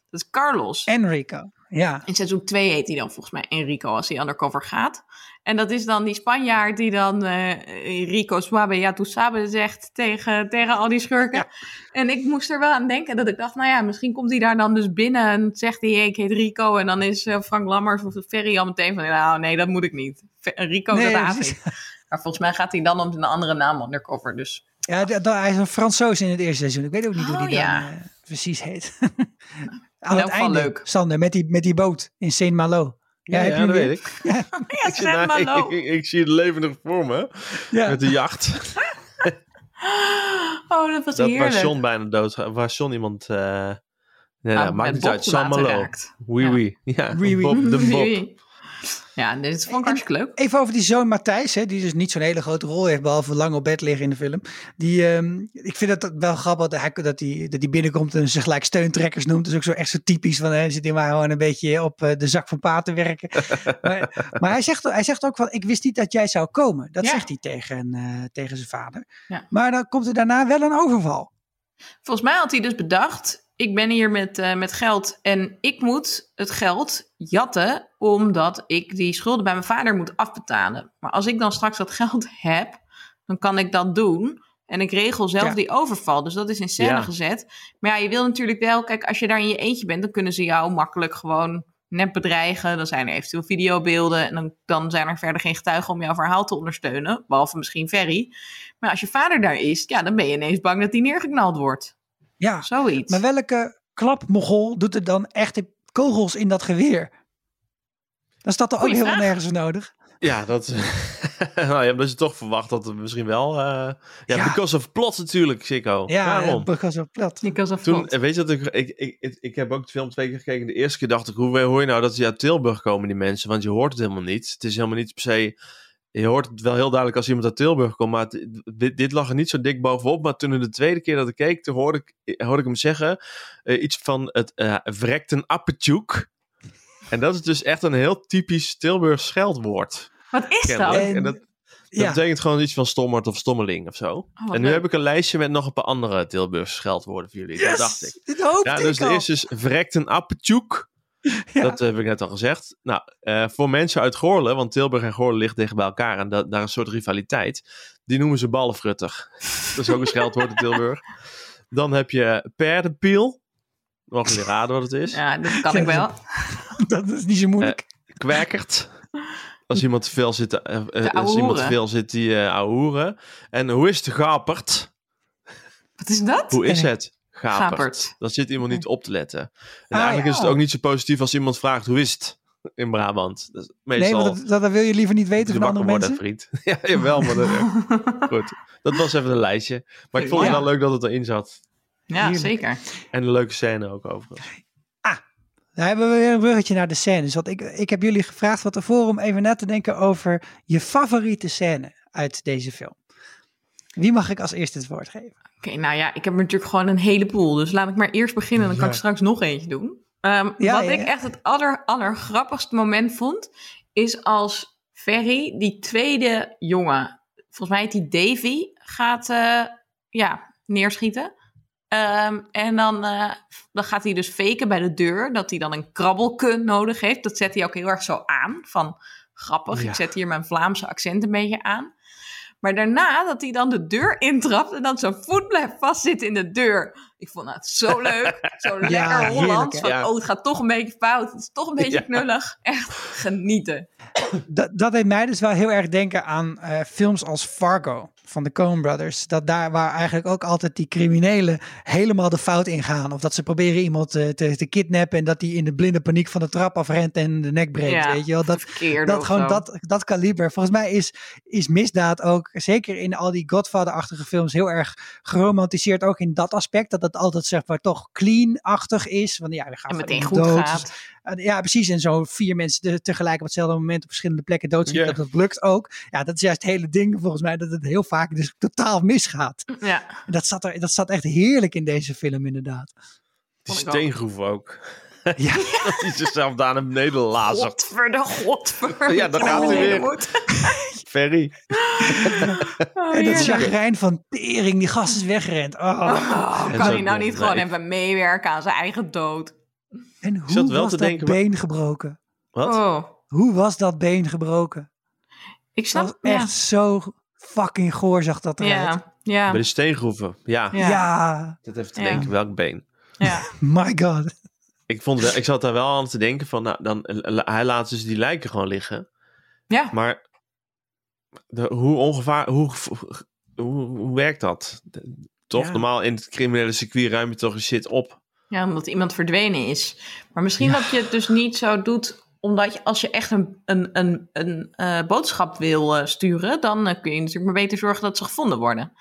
Dat is Carlos. Enrico. Ja. In seizoen 2 heet hij dan volgens mij Enrico als hij undercover gaat. En dat is dan die Spanjaard die dan eh Rico Suave ja tu sabe zegt tegen, tegen al die schurken. En ik moest er wel aan denken dat ik dacht, nou ja, misschien komt hij daar dan dus binnen en zegt hij, hey, ik heet Rico. En dan is eh, Frank Lammers of Ferry al meteen van, nou nee, dat moet ik niet. Rico, Nee, dat haat precies. ik. Maar volgens mij gaat hij dan om een andere naam undercover. Dus Ja, hij is een Fransoos in het eerste seizoen. Ik weet ook niet hoe Oh, die ja. dan eh, precies heet. Aan het einde, leuk. Sander, met die, met die boot in Saint-Malo. Ja, heb ja, dat weet ik. Ja, Ik, daar- lo. ik, ik, ik zie het levendig voor me. ja. Met de jacht. Oh, dat was Dat waar heerlijk. John bijna dood. Waar John iemand... eh nee, Ah, maakt niet uit. Saint-Malo. Oui, Ja. oui. Ja, Oui, oui. Bob de Bob. Ja, dit vond ik hartstikke leuk. Even over die zoon Matthijs, hè, die dus niet zo'n hele grote rol heeft, behalve lang op bed liggen in de film. Die, ehm, ik vind het wel grappig dat hij, dat hij, dat hij binnenkomt en zich gelijk steuntrekkers noemt. Dat is ook zo echt zo typisch van, hij zit hier maar gewoon een beetje op eh, de zak van pa te werken. maar maar hij, zegt, hij zegt ook van, ik wist niet dat jij zou komen. Dat Ja. zegt hij tegen, eh, tegen zijn vader. Ja. Maar dan komt er daarna wel een overval. Volgens mij had hij dus bedacht: ik ben hier met, eh, met geld en ik moet het geld jatten omdat ik die schulden bij mijn vader moet afbetalen. Maar als ik dan straks dat geld heb, dan kan ik dat doen. En ik regel zelf Ja. die overval. Dus dat is in scène Ja. gezet. Maar ja, je wil natuurlijk wel, kijk, als je daar in je eentje bent, dan kunnen ze jou makkelijk gewoon net bedreigen. Dan zijn er eventueel videobeelden. En dan, dan zijn er verder geen getuigen om jouw verhaal te ondersteunen. Behalve misschien Ferry. Maar als je vader daar is, ja, dan ben je ineens bang dat hij neergeknald wordt. Ja, Zoiets. maar welke klapmogol doet er dan echte kogels in dat geweer? Dan staat er ook helemaal. Dus nergens nodig. Ja, dat... nou ja, dat je toch verwacht dat het misschien wel... eh, ja, Ja. because of plot natuurlijk, Chico. Ja, Waarom? because of plat. Nico's of Toen, Plot. weet je dat ik, ik, ik, ik, ik heb ook de film twee keer gekeken. De eerste keer dacht ik, hoe hoor je nou dat ze uit Tilburg komen, die mensen? Want je hoort het helemaal niet. Het is helemaal niet per se... Je hoort het wel heel duidelijk als iemand uit Tilburg komt, maar het- dit, dit lag er niet zo dik bovenop. Maar toen in de tweede keer dat ik keek, toen hoorde ik, hoorde ik hem zeggen eh, iets van het eh vrekt een appetjoek. En dat is dus echt een heel typisch Tilburgs scheldwoord. Wat is kennelijk. dat? En- dat, dat Ja, betekent gewoon iets van stommerd of stommeling of zo. Oh, en nu leuk. heb ik een lijstje met nog een paar andere Tilburgse scheldwoorden voor jullie. Dat dacht ik. Dit hoopte Ja, dus ik de al. eerste is vrekt een appetjoek. Ja. Dat heb ik net al gezegd. Nou, eh, voor mensen uit Goorlen, want Tilburg en Goorlen liggen tegen bij elkaar en da- daar een soort rivaliteit. Die noemen ze ballenfrutter. dat is ook een scheldwoord in Tilburg. Dan heb je perdenpiel. Mogen jullie raden wat het is? Ja, dat kan ik wel. Dat is niet zo moeilijk. Kwerkert. Als iemand veel zit, eh, eh, De als iemand veel zit die uh. En hoe is de gapert? Wat is dat? Hoe is het? Gapert. Gapert. Dan zit iemand niet op te letten. En Ah, eigenlijk is het ook niet zo positief als iemand vraagt hoe is het in Brabant. Dat is nee, meestal dat, dat wil je liever niet weten van andere worden, mensen. vriend. ja, jawel, maar dat, goed. Dat was even een lijstje. Maar ik vond het wel leuk dat het erin zat. Ja, Heerlijk. zeker. En een leuke scène ook overigens. Dan hebben we weer een bruggetje naar de scènes. Want ik, ik heb jullie gevraagd wat tevoren om even na te denken over je favoriete scène uit deze film. Wie mag ik als eerste het woord geven? Oké, nou ja, ik heb er natuurlijk gewoon een heleboel. Dus laat ik maar eerst beginnen. Dan kan ik straks nog eentje doen. Ehm, Ja, wat ja, ik echt het aller, allergrappigste moment vond... is als Ferry, die tweede jongen... volgens mij heet die Davy, gaat eh, ja, neerschieten. Ehm, en dan, eh, dan gaat hij dus faken bij de deur... dat hij dan een krabbelke nodig heeft. Dat zet hij ook heel erg zo aan. Van, grappig. Ik zet hier mijn Vlaamse accent een beetje aan. Maar daarna dat hij dan de deur intrapt en dan zijn voet blijft vastzitten in de deur. Ik vond het zo leuk. Zo lekker heerlijk, Hollands. Van, Ja. oh, het gaat toch een beetje fout. Het is toch een beetje Ja. knullig. Echt genieten. Dat, dat deed mij dus wel heel erg denken aan eh, films als Fargo van de Coen Brothers. Dat daar waar eigenlijk ook altijd die criminelen helemaal de fout ingaan. Of dat ze proberen iemand eh, te, te kidnappen en dat die in de blinde paniek van de trap afrent en de nek breekt. Ja, weet je wel? Dat, dat gewoon zo. dat, dat kaliber. Volgens mij is, is misdaad ook, zeker in al die Godfather-achtige films, heel erg geromantiseerd. Ook in dat aspect. Dat het altijd zeg maar toch clean-achtig is. Want ja, er gaat En meteen goed dood. gaat. Uh, Ja, precies. En zo vier mensen de- tegelijk op hetzelfde moment op verschillende plekken doodschieten. Dat, dat lukt ook. Ja, dat is juist het hele ding volgens mij. Dat het heel vaak dus totaal misgaat. Ja. En dat zat, er, dat zat echt heerlijk in deze film inderdaad. Die steengroef ook. Ja, Dat hij zichzelf daar naar beneden lazert. Godverde, godverde. Ja, daar gaat hij weer. Moet. Ferry. Oh, en dat chagrijn van tering. Die gast is weggerend. Oh. Oh, kan hij nou niet gewoon even meewerken aan zijn eigen dood? En hoe zat wel was te dat denken, maar- been gebroken? Wat? Oh, Hoe was dat been gebroken? ik Dat snap was echt zo fucking goor zag dat eruit. ja, ja. Bij de steengroeven. Ja. Ja. Ja, Dat even te Ja. denken, welk been. ja. my god. Ik, vond wel, ik zat daar wel aan te denken van, nou, dan, hij laat dus die lijken gewoon liggen. Ja. Maar de, hoe ongevaar, hoe, hoe, hoe werkt dat? De- Toch, Ja. normaal in het criminele circuit ruim je toch een shit op. Ja, omdat iemand verdwenen is. Maar misschien dat je het dus niet zo doet, omdat je, als je echt een, een, een, een eh, boodschap wil eh, sturen, dan eh, kun je natuurlijk maar beter zorgen dat ze gevonden worden.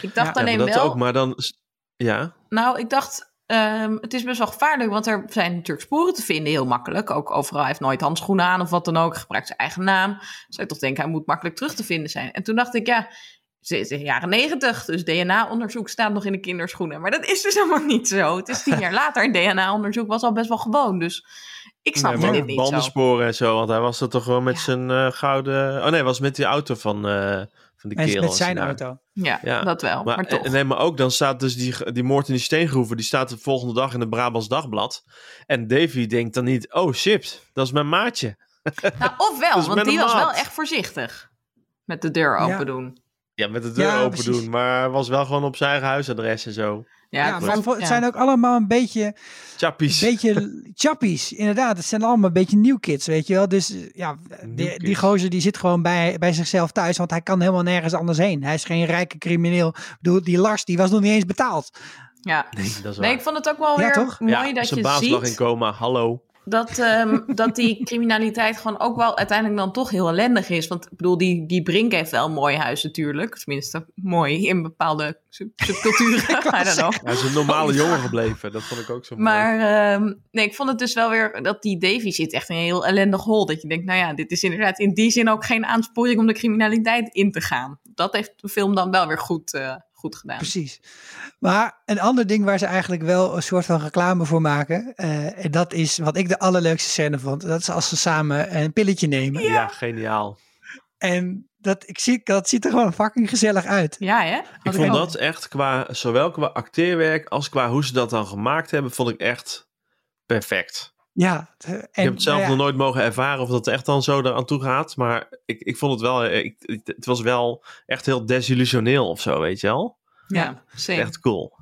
Ik dacht Ja, Ja, alleen maar dat wel, ook, maar dan... Ja, nou, ik dacht, ehm, het is best wel gevaarlijk, want er zijn natuurlijk sporen te vinden, heel makkelijk. Ook overal, hij heeft nooit handschoenen aan of wat dan ook, gebruikt zijn eigen naam. Zou je toch denken, hij moet makkelijk terug te vinden zijn. En toen dacht ik, ja, de jaren negentig, dus DNA-onderzoek staat nog in de kinderschoenen. Maar dat is dus helemaal niet zo. Het is tien jaar later en DNA-onderzoek was al best wel gewoon. Dus ik snap dit niet zo. bandensporen en zo, want hij was er toch gewoon met zijn eh, gouden... Oh nee, hij was met die auto van, eh, van die kerel. met zijn auto. Ja, Ja, dat wel. Maar, Maar, toch. en- nee, maar ook dan staat dus die, die moord in die steengroeven, die staat de volgende dag in het Brabants Dagblad. En Davy denkt dan niet, oh shit, dat is mijn maatje. nou, of wel, Dus want die was wel echt voorzichtig. Met de deur open Ja. doen. Ja, met de deur Ja, open precies. doen, maar was wel gewoon op zijn eigen huisadres en zo. Ja, maar het ja. zijn ook allemaal een beetje, een Chappies. beetje chappies. Inderdaad, het zijn allemaal een beetje new kids, weet je wel. Dus eh, ja, die, gozer die zit gewoon bij, bij zichzelf thuis, want hij kan helemaal nergens anders heen. Hij is geen rijke crimineel. Ik bedoel, die Lars, die was nog niet eens betaald. ja. Nee, dat is Nee, ik vond het ook wel Ja, weer toch? mooi ja, dat zijn je baas lag in ziet coma, hallo. Dat, ehm, dat die criminaliteit gewoon ook wel uiteindelijk dan toch heel ellendig is. Want ik bedoel, die, die Brink heeft wel een mooi huis natuurlijk. Tenminste, mooi in bepaalde sub- subculturen. Hij is een normale jongen gebleven, dat vond ik ook zo mooi. Maar ehm, nee, ik vond het dus wel weer dat die Davy zit echt in een heel ellendig hol. Dat je denkt, nou ja, dit is inderdaad in die zin ook geen aansporing om de criminaliteit in te gaan. Dat heeft de film dan wel weer goed, eh, goed gedaan. Precies. Maar een ander ding waar ze eigenlijk wel een soort van reclame voor maken. eh, en dat is wat ik de allerleukste scène vond. Dat is als ze samen een pilletje nemen. ja. geniaal. En dat, ik zie, dat ziet er gewoon fucking gezellig uit. Ja, hè? Had Ik vond dat echt qua, zowel qua acteerwerk als qua hoe ze dat dan gemaakt hebben, vond ik echt perfect. Ja. En, ik heb het zelf nou ja, nog nooit mogen ervaren of dat echt dan zo eraan toe gaat. Maar ik, ik vond het wel, eh, ik, het was wel echt heel desillusioneel of zo, weet je wel? Ja, zeker. Echt cool.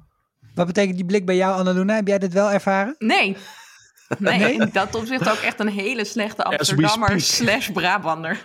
Wat betekent die blik bij jou, Annaluna? Heb jij dit wel ervaren? Nee. Nee, Nee? in dat opzicht ook echt een hele slechte Amsterdammer slash Brabander.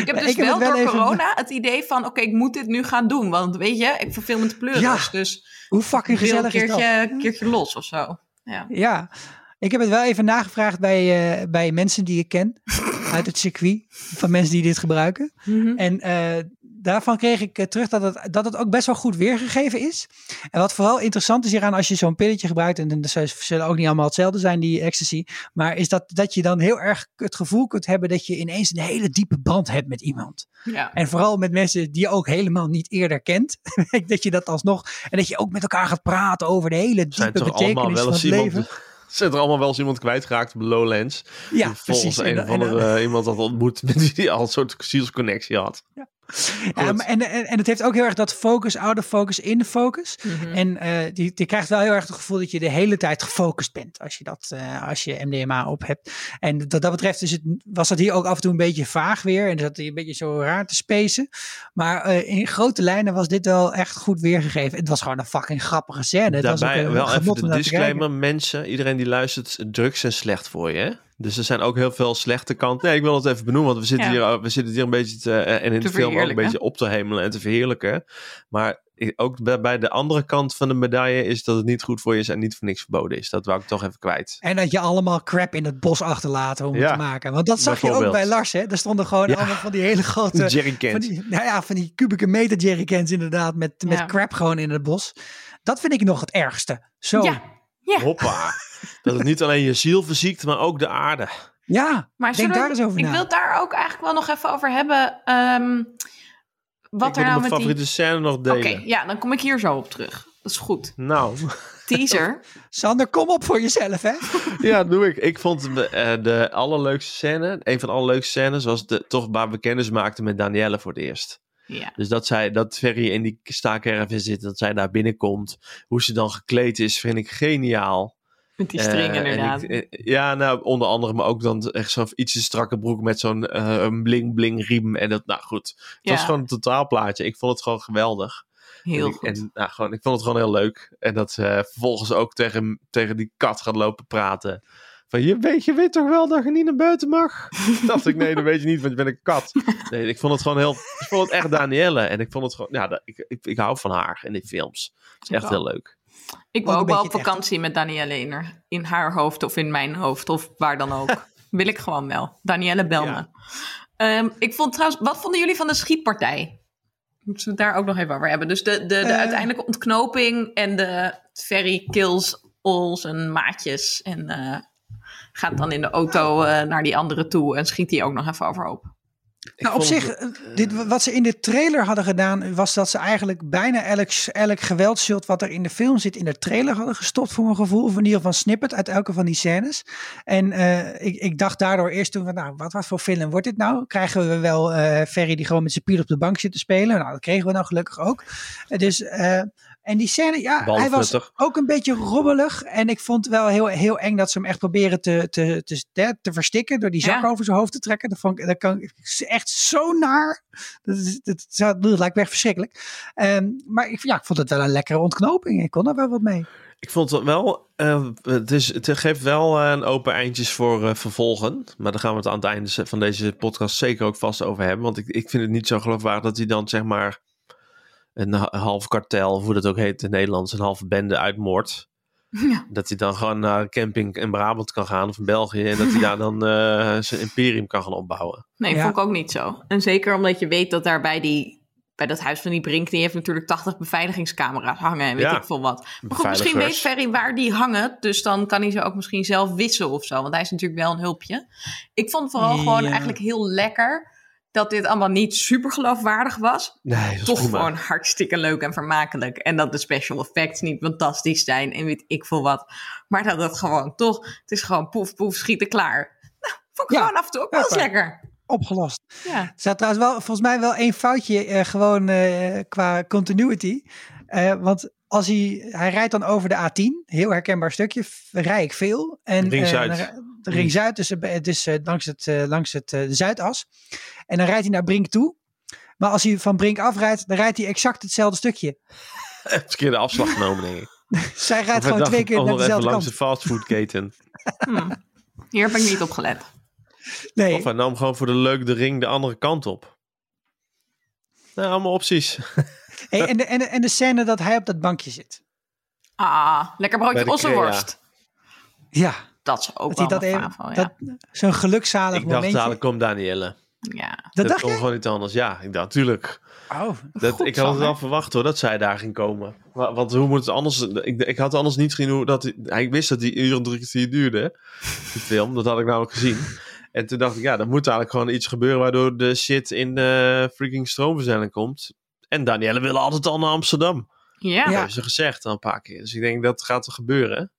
ik heb dus ik heb wel, door even- corona het idee van, oké, ik moet dit nu gaan doen. Want weet je, ik verveel me te pleuren. Ja, dus Hoe fucking wil een gezellig is dat? keertje, keertje los of zo. Ja. Ja. Ik heb het wel even nagevraagd bij, eh, bij mensen die ik ken. uit het circuit. Van mensen die dit gebruiken. Mhm. En eh, daarvan kreeg ik eh, terug dat het, dat het ook best wel goed weergegeven is. En wat vooral interessant is hieraan als je zo'n pilletje gebruikt. En ze zullen ook niet allemaal hetzelfde zijn, die ecstasy. Maar is dat, dat je dan heel erg het gevoel kunt hebben dat je ineens een hele diepe band hebt met iemand. ja. En vooral met mensen die je ook helemaal niet eerder kent. dat je dat alsnog. En dat je ook met elkaar gaat praten over de hele Zijn diepe toch allemaal betekenis wel van het iemand, leven. zijn er allemaal wel eens iemand kwijtgeraakt op Lowlands. Ja, volgens precies. een En- of andere eh, iemand had ontmoet met wie die al een soort zielsconnectie had. Ja, Maar en, en, en het heeft ook heel erg dat focus, out of focus, in focus. Mhm. En eh, die, die krijgt wel heel erg het gevoel dat je de hele tijd gefocust bent als je, dat, eh, als je MDMA op hebt. En wat dat betreft is het, was dat hier ook af en toe een beetje vaag weer. En zat hij een beetje zo raar te spacen. Maar eh, in grote lijnen was dit wel echt goed weergegeven. Het was gewoon een fucking grappige scène. Het was ook Daarbij een wel even de disclaimer, mensen, iedereen die luistert, drugs zijn slecht voor je. Hè? Dus er zijn ook heel veel slechte kanten. Nee, ik wil het even benoemen, want we zitten, Ja. hier, we zitten hier een beetje te, eh, en in Te de film ook een beetje op te hemelen en te verheerlijken. Maar ook bij, de andere kant van de medaille is dat het niet goed voor je is en niet voor niks verboden is. Dat wou ik toch even kwijt. En dat je allemaal crap in het bos achterlaten om Ja, te maken. Want dat zag je ook bij Lars. Hè? Er stonden gewoon Ja. allemaal van die hele grote... Jerry Van Kent. die, nou ja, van die kubieke meter jerrycans inderdaad. Met, met crap gewoon in het bos. Dat vind ik nog het ergste. Zo. Ja, ja. Hoppa. dat het niet alleen je ziel verziekt, maar ook de aarde. Ja, Maar denk we- daar eens over ik na. wil het daar ook eigenlijk wel nog even over hebben. ehm, wat ik er wil nou mijn met die... favoriete scène nog Oké, delen. ja, dan kom ik hier zo op terug. Dat is goed. Nou, Teaser. Sander, kom op voor jezelf, hè? ja, dat doe ik. Ik vond de, eh, de allerleukste scène, een van de allerleukste scènes, was de, toch waar we kennis maakten met Danielle voor het eerst. Ja. Dus dat zij, dat Ferry in die staakerven zit, dat zij daar binnenkomt. Hoe ze dan gekleed is, vind ik geniaal. Met die string Eh, en inderdaad. ik- eh, ja, nou, onder andere, maar ook dan echt zo'n ietsje strakke broek met zo'n eh, een bling-bling riem. En dat, nou goed, het Ja. was gewoon een totaalplaatje. Ik vond het gewoon geweldig. Heel en ik, goed. En nou, gewoon, ik vond het gewoon heel leuk. En dat ze vervolgens ook tegen, tegen die kat gaat lopen praten. Van, je weet, je weet toch wel dat je niet naar buiten mag? dacht ik, nee, dat weet je niet, want je bent een kat. Nee, ik vond het gewoon heel... Ik vond het echt Danielle. En ik vond het gewoon... Ja, dat- ik, ik, ik hou van haar in die films. Het is echt heel leuk. Ik wil een ook wel op vakantie met Danielle in haar, in haar hoofd of in mijn hoofd of waar dan ook. Wil ik gewoon wel. Danielle, bel me. Ehm, ik vond trouwens, wat vonden jullie van de schietpartij? Moeten we het daar ook nog even over hebben. Dus de, de, de Eh. uiteindelijke ontknoping en de Ferry kills all zijn maatjes. En eh, gaat dan in de auto eh, naar die andere toe en schiet die ook nog even overhoop. Ik Nou, op zich, het- eh, dit, wat ze in de trailer hadden gedaan, was dat ze eigenlijk bijna elk, elk geweldshot wat er in de film zit, in de trailer hadden gestopt voor mijn gevoel. Of in ieder geval snippet uit elke van die scènes. En eh, ik, ik dacht daardoor eerst toen, van, nou, wat, wat voor film wordt dit nou? Krijgen we wel eh Ferry die gewoon met zijn piel op de bank zit te spelen? Nou, dat kregen we dan gelukkig ook. Dus, eh, en die scène, ja, hij was ook een beetje rommelig. En ik vond wel heel, heel eng dat ze hem echt proberen te, te, te, te, te verstikken door die zak Ja. over zijn hoofd te trekken. Dat, vond ik, dat kan ik echt zo naar. Dat, is, dat, dat, dat lijkt me echt verschrikkelijk. Ehm, maar ik, ja, ik vond het wel een lekkere ontknoping. Ik kon er wel wat mee. Ik vond het wel, eh, het, is, het geeft wel eh, een open eindjes voor eh, vervolgen. Maar daar gaan we het aan het einde van deze podcast zeker ook vast over hebben. Want ik, ik vind het niet zo geloofwaardig dat hij dan zeg maar een, ha- een half kartel, of hoe dat ook heet in het Nederlands, een halve bende uitmoordt. Ja. Dat hij dan gewoon naar een camping in Brabant kan gaan of in België. En dat hij daar dan eh, zijn imperium kan gaan opbouwen. Nee, Ja. vond ik ook niet zo. En zeker omdat je weet dat daar bij, die, bij dat huis van die Brink... die heeft natuurlijk 80 beveiligingscamera's hangen en weet Ja. ik veel wat. Maar goed, misschien weet. Ferry waar die hangen. Dus dan kan hij ze ook misschien zelf wissen of zo. Want hij is natuurlijk wel een hulpje. Ik vond vooral gewoon Ja. eigenlijk heel lekker... dat dit allemaal niet super geloofwaardig was. Nee, dat is Toch prima. gewoon hartstikke leuk en vermakelijk. En dat de special effects niet fantastisch zijn en weet ik veel wat. Maar dat het gewoon toch... Het is gewoon poef, poef, schieten, klaar. Nou, vond ik Ja. gewoon af en toe ook wel eens Ja, lekker. Opgelost. Ja. Er staat trouwens wel, volgens mij wel één foutje eh, gewoon eh, qua continuity. Eh, want als hij, hij rijdt dan over de A10, heel herkenbaar stukje, f- rij ik veel. En, eh, rij- de Ring Zuid, dus, langs, het, eh, langs het, eh, de Zuidas. En dan rijdt hij naar Brink toe. Maar als hij van Brink afrijdt, dan rijdt hij exact hetzelfde stukje. Verkeerde afslag genomen, denk ik. Zij rijdt gewoon twee keer naar dezelfde langs kant. de fastfoodketen. Hm. Hier heb ik niet op gelet. Nee, Of hij nam gewoon voor de leuk de ring de andere kant op. Nou, allemaal opties. hey, en, de, en, de, en de scène dat hij op dat bankje zit. Ah, lekker broodje de ossenworst. Ja, Dat is ook dat wel dat even, favo, ja. dat, zo'n gelukzalig ik dacht, momentje. dadelijk komt Danielle. ja. dat Dat, dacht kon je? gewoon niet anders. Ja, ik dacht, tuurlijk. Oh, Dat, Goed ik had het wel verwacht hoor, dat zij daar ging komen. Maar, want hoe moet het anders? Ik, ik had anders niet gezien hoe dat... hij- Ik wist dat die uur en drie kwartier duurde, die film. Dat had ik namelijk gezien. En toen dacht ik, ja, er moet eigenlijk gewoon iets gebeuren... waardoor de shit in de freaking stroomverzending komt. En Danielle wilde altijd al naar Amsterdam. Ja. Ja. Dat hebben ze gezegd al een paar keer. Dus ik denk, dat gaat er gebeuren.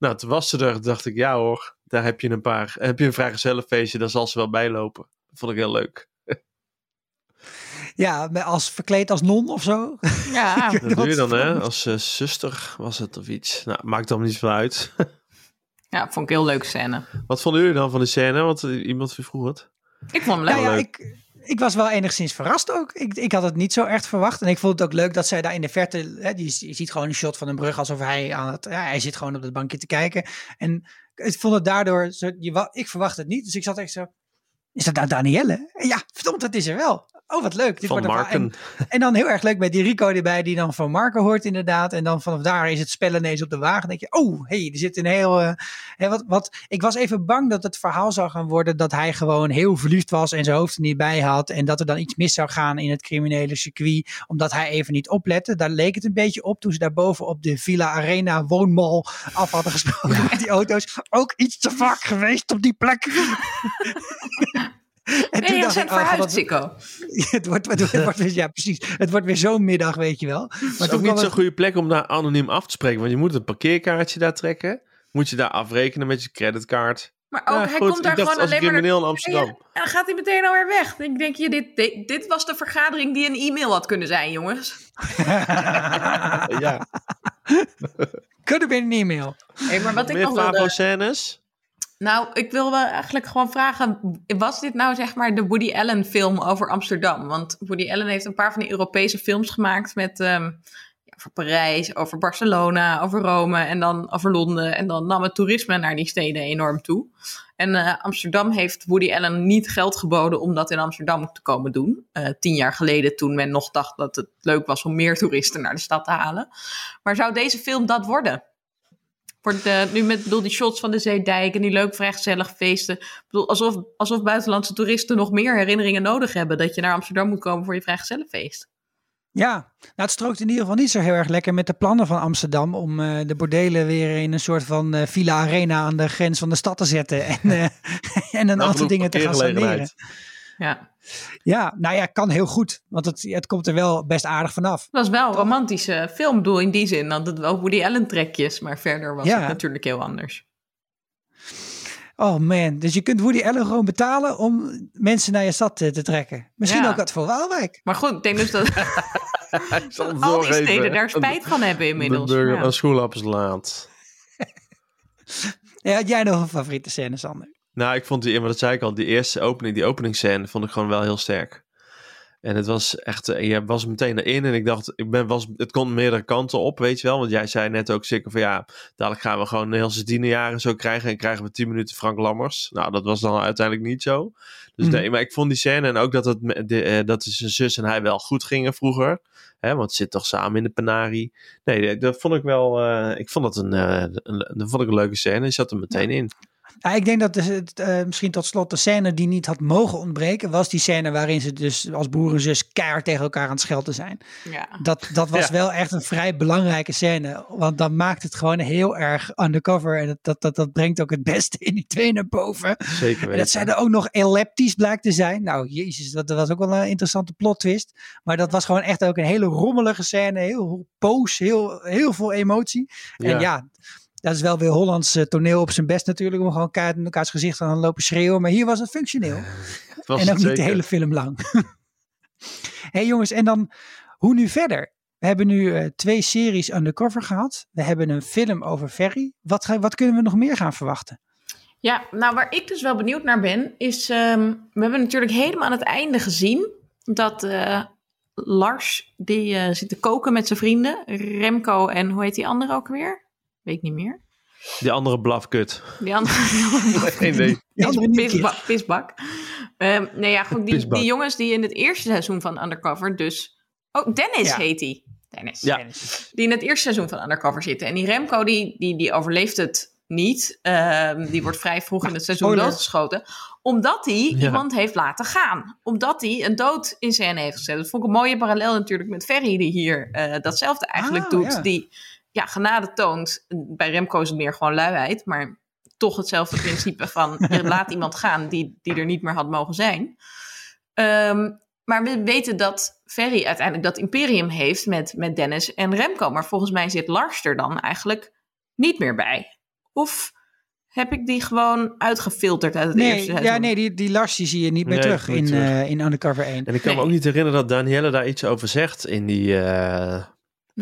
Nou, toen was ze er. Dacht ik, ja hoor, daar heb je een paar... Heb je een vrijgezellenfeestje, daar zal ze wel bij lopen. Dat vond ik heel leuk. Ja, met- als verkleed als non of zo. Ja, Dat doe je dan, hè? Als eh, zuster was het of iets. Nou, maakt dan niet veel uit. ja, vond ik een heel leuke scène. Wat vonden jullie dan van de scène? Want eh, iemand vroeg het. Ik vond hem leuk. Nou ja, leuk. ik, ik was wel enigszins verrast ook. Ik, ik had het niet zo echt verwacht. En ik vond het ook leuk dat zij daar in de verte... Hè, die, je ziet gewoon een shot van een brug alsof hij aan het... Ja, hij zit gewoon op het bankje te kijken. En ik vond het daardoor... Zo, je, ik verwacht het niet. Dus ik zat echt zo... Is dat nou Danielle? Ja, verdomd, dat is er wel. Oh, wat leuk. Dit Van wordt. Marken. En, en dan heel erg leuk met die Rico erbij, die dan van Marco hoort inderdaad. En dan vanaf daar is het spel ineens op de wagen. Denk je, oh, hey, er zit een heel... eh, wat, wat, ik was even bang dat het verhaal zou gaan worden dat hij gewoon heel verliefd was en zijn hoofd er niet bij had. En dat er dan iets mis zou gaan in het criminele circuit, omdat hij even niet oplette. Daar leek het een beetje op toen ze daarboven op de Villa Arena woonmall af hadden gesproken met die auto's. Ook iets te vaak geweest op die plek. En Nee, je dacht zijn ik, oh, verhuisd, wat- Sikko. het wordt, het wordt weer, ja, precies. Het wordt weer zo'n middag, weet je wel. Maar Het is toen ook niet zo'n het- goede plek om daar anoniem af te spreken. Want je moet een parkeerkaartje daar trekken. Moet je daar afrekenen met je creditcard. Maar ook, Ja, hij goed, komt daar gewoon alleen maar... crimineel in Amsterdam. En dan gaat hij meteen alweer weg. Ik denk je, dit, dit, dit was de vergadering die een e-mail had kunnen zijn, jongens. Ja, Could have been an email. Hey, maar wat ik meer nog wilde... Nou, ik wil wel eigenlijk gewoon vragen, was dit nou zeg maar de Woody Allen film over Amsterdam? Want Woody Allen heeft een paar van die Europese films gemaakt met ehm, ja, over Parijs, over Barcelona, over Rome en dan over Londen. En dan nam het toerisme naar die steden enorm toe. En eh, Amsterdam heeft Woody Allen niet geld geboden om dat in Amsterdam te komen doen. Eh, tien jaar geleden toen men nog dacht dat het leuk was om meer toeristen naar de stad te halen. Maar zou deze film dat worden? Wordt eh, nu met bedoel, die shots van de Zeedijk en die leuk vrijgezellig feesten. Ik bedoel, alsof, alsof buitenlandse toeristen nog meer herinneringen nodig hebben. Dat je naar Amsterdam moet komen voor je vrijgezellenfeest. Ja, nou het strookt in ieder geval niet zo heel erg lekker met de plannen van Amsterdam om eh, de bordelen weer in een soort van eh, Villa Arena aan de grens van de stad te zetten en, eh, en een Nou, aantal dingen te gaan saneren. Ja, Ja, nou ja, kan heel goed, want het, het komt er wel best aardig vanaf. het was wel een romantische film. Ik bedoel, in die zin dat het wel Woody Allen trekjes. Maar verder was Ja. het natuurlijk heel anders. Oh man, dus je kunt Woody Allen gewoon betalen om mensen naar je stad te, te trekken. Misschien Ja. ook wat voor Waalwijk. Maar goed, ik denk dus dat hem al die steden daar spijt van hebben inmiddels. De burger Ja. aan Schoelappelslaat. Ja, had jij nog een favoriete scène, Sander? Nou, ik vond die, maar dat zei ik al, die eerste opening, die openingsscène vond ik gewoon wel heel sterk. En het was echt, eh, je was meteen erin en ik dacht, ik ben, was, het kon meerdere kanten op, weet je wel. Want jij zei net ook zeker van ja, dadelijk gaan we gewoon heel zijn jaren zo krijgen en krijgen we 10 minuten Frank Lammers. Nou, dat was dan uiteindelijk niet zo. Dus Mhm. nee, maar ik vond die scène en ook dat, het, de, eh, dat zijn zus en hij wel goed gingen vroeger. Hè, want ze zitten toch samen in de Panari. Nee, dat vond ik wel, eh, ik vond dat een, een, dat vond ik een leuke scène. Die zat er meteen in. Ja, ik denk dat het, eh, misschien tot slot de scène die niet had mogen ontbreken, was die scène waarin ze dus als broer en zus keihard tegen elkaar aan het schelden zijn. Ja. Dat, dat was Ja. wel echt een vrij belangrijke scène, want dan maakt het gewoon heel erg undercover en dat, dat, dat, dat brengt ook het beste in die twee naar boven. Zeker weten. En dat zij er ook nog elliptisch blijkt te zijn. Nou, jezus, dat, dat was ook wel een interessante plot twist. Maar dat was gewoon echt ook een hele rommelige scène. Heel boos, heel, heel veel emotie. En ja, dat is wel weer Hollands eh, toneel op zijn best natuurlijk. Om gewoon keihard in elkaars gezicht te gaan lopen schreeuwen. Maar hier was het functioneel. Het was en ook niet de hele film lang. hey jongens, en dan hoe nu verder? We hebben nu eh, twee series undercover gehad. We hebben een film over Ferry. Wat, ga- wat kunnen we nog meer gaan verwachten? Ja, nou waar ik dus wel benieuwd naar ben, is... ehm, we hebben natuurlijk helemaal aan het einde gezien dat eh, Lars, die eh, zit te koken met zijn vrienden. Remco en hoe heet die andere ook weer? Weet ik niet meer. Die andere blafkut. Die andere... Geen. Die andere pisbak. pisbak. Ehm, nee, ja, goed, die, Pisbak. die jongens die in het eerste seizoen van Undercover dus... Oh, Dennis Ja. heet die. Dennis. Ja. Die in het eerste seizoen van Undercover zitten. En die Remco, die, die, die overleeft het niet. Ehm, die wordt vrij vroeg in het seizoen doodgeschoten. Omdat hij Ja. iemand heeft laten gaan. Omdat hij een dood in scène heeft gezet. Dat vond ik een mooie parallel natuurlijk met Ferry, die hier eh, datzelfde eigenlijk Ah, doet. ja. Die ja, genade toont. Bij Remco is het meer gewoon luiheid. Maar toch hetzelfde principe van laat iemand gaan die, die er niet meer had mogen zijn. Ehm, maar we weten dat Ferry uiteindelijk dat imperium heeft met, met Dennis en Remco. Maar volgens mij zit Lars er dan eigenlijk niet meer bij. Of heb ik die gewoon uitgefilterd uit het eerste Nee, seizoen. ja, nee die, die Lars die zie je niet meer Nee, terug niet in, terug. eh, in Undercover 1. En ik kan me ook niet herinneren dat Danielle daar iets over zegt in, die, eh,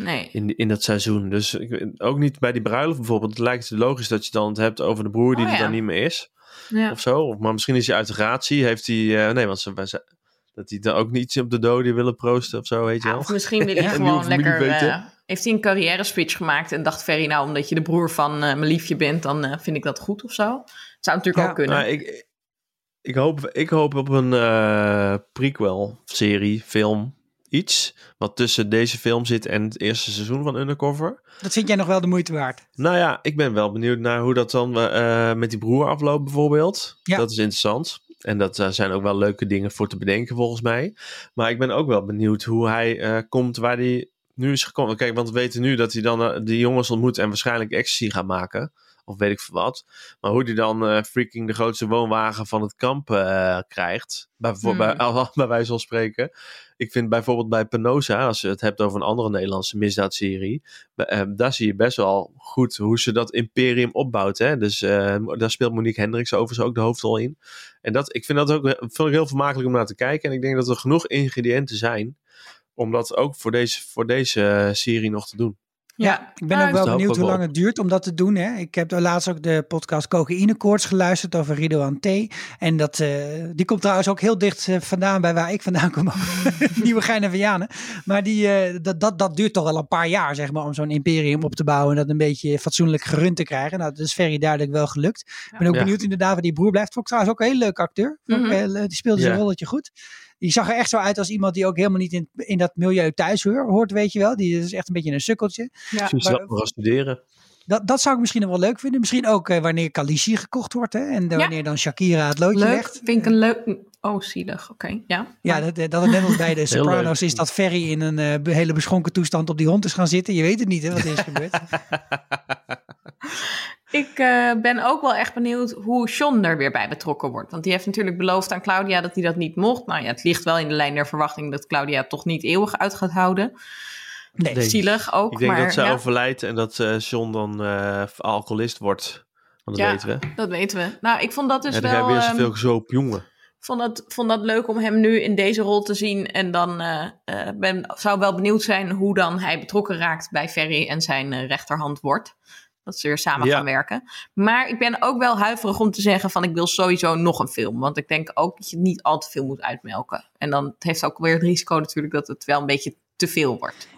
Nee. in, in dat seizoen. Dus ik, ook niet bij die bruiloft bijvoorbeeld. Het lijkt het logisch dat je dan het hebt over de broer die Oh, er dan niet meer is. Ja. Of zo. Of, maar misschien is hij uit de gratie. Heeft hij... eh, nee, want ze, dat hij dan ook niet op de doden willen proosten of zo, weet je wel. of misschien wil hij gewoon lekker... eh, heeft hij een carrière speech gemaakt en dacht Ferry, nou, omdat je de broer van eh, mijn liefje bent, dan vind ik dat goed of zo. Zou natuurlijk Ja. ook kunnen. Nou, ik, ik, hoop, ik hoop op een eh, prequel, serie, film, iets. Wat tussen deze film zit en het eerste seizoen van Undercover. Dat vind jij nog wel de moeite waard. Nou ja, ik ben wel benieuwd naar hoe dat dan eh, met die broer afloopt bijvoorbeeld. Ja. Dat is interessant. En dat eh, zijn ook wel leuke dingen voor te bedenken volgens mij. Maar ik ben ook wel benieuwd hoe hij eh, komt waar hij nu is gekomen. Kijk, want we weten nu dat hij dan die jongens ontmoet en waarschijnlijk ecstasy gaat maken. Of weet ik veel wat. Maar hoe hij dan freaking de grootste woonwagen van het kamp krijgt. Bij, voor- Hmm. bij, bij wijze van spreken. Ik vind bijvoorbeeld bij Penosa, als je het hebt over een andere Nederlandse misdaadserie. Eh, daar zie je best wel goed hoe ze dat imperium opbouwt. Hè? Dus eh, daar speelt Monique Hendricks overigens ook de hoofdrol in. En dat, ik vind dat ook vind ik heel vermakelijk om naar te kijken. En ik denk dat er genoeg ingrediënten zijn om dat ook voor deze, voor deze eh, serie nog te doen. Ja, ik ben ook wel benieuwd hoe lang het duurt om dat te doen. Hè. Ik heb laatst ook de podcast Cocaïnekoorts geluisterd over Rido T. En dat, eh, die komt trouwens ook heel dicht eh, vandaan bij waar ik vandaan kom. Nieuwe Gein Vianen. Maar die, eh, dat, dat, dat duurt toch wel een paar jaar zeg maar, om zo'n imperium op te bouwen. En dat een beetje fatsoenlijk gerund te krijgen. Nou, dat is Ferry duidelijk wel gelukt. Ik ben ook Ja. benieuwd inderdaad waar die broer blijft. Vond ik trouwens ook een hele leuke acteur. Mhm. eh, die speelde zijn Ja. rolletje goed. Die zag er echt zo uit als iemand die ook helemaal niet in, in dat milieu thuis hoor- hoort, weet je wel. Die is echt een beetje een sukkeltje. Ja. Je zelf nog gaan studeren. Dat, dat zou ik misschien nog wel leuk vinden. Misschien ook eh, wanneer Khaleesi gekocht wordt. Hè? En Ja. wanneer dan Shakira het loodje Leuk, legt. vind ik een leuk... Oh, zielig, oké, ja. Ja, dat, dat het net als bij de Sopranos leuk. is dat Ferry in een eh, hele beschonken toestand op die hond is gaan zitten. Je weet het niet hè, wat er is gebeurd. Ik eh, ben ook wel echt benieuwd hoe Sean er weer bij betrokken wordt. Want die heeft natuurlijk beloofd aan Claudia dat hij dat niet mocht. Nou ja, het ligt wel in de lijn der verwachting dat Claudia het toch niet eeuwig uit gaat houden. Nee, Nee. Zielig ook, Ik denk maar dat zij ja, overlijdt en dat eh John dan eh, alcoholist wordt. Want dat Ja. weten we. dat weten we. Nou, ik vond dat dus dan je wel... weer ehm, zoveel gezoop jongen. vond dat, vond dat leuk om hem nu in deze rol te zien. En dan eh, eh, ben, zou wel benieuwd zijn hoe dan hij betrokken raakt bij Ferry en zijn rechterhand wordt. Dat ze weer samen Ja. gaan werken. Maar ik ben ook wel huiverig om te zeggen van ik wil sowieso nog een film. Want ik denk ook dat je niet al te veel moet uitmelken. En dan het heeft ook weer het risico natuurlijk dat het wel een beetje te veel wordt.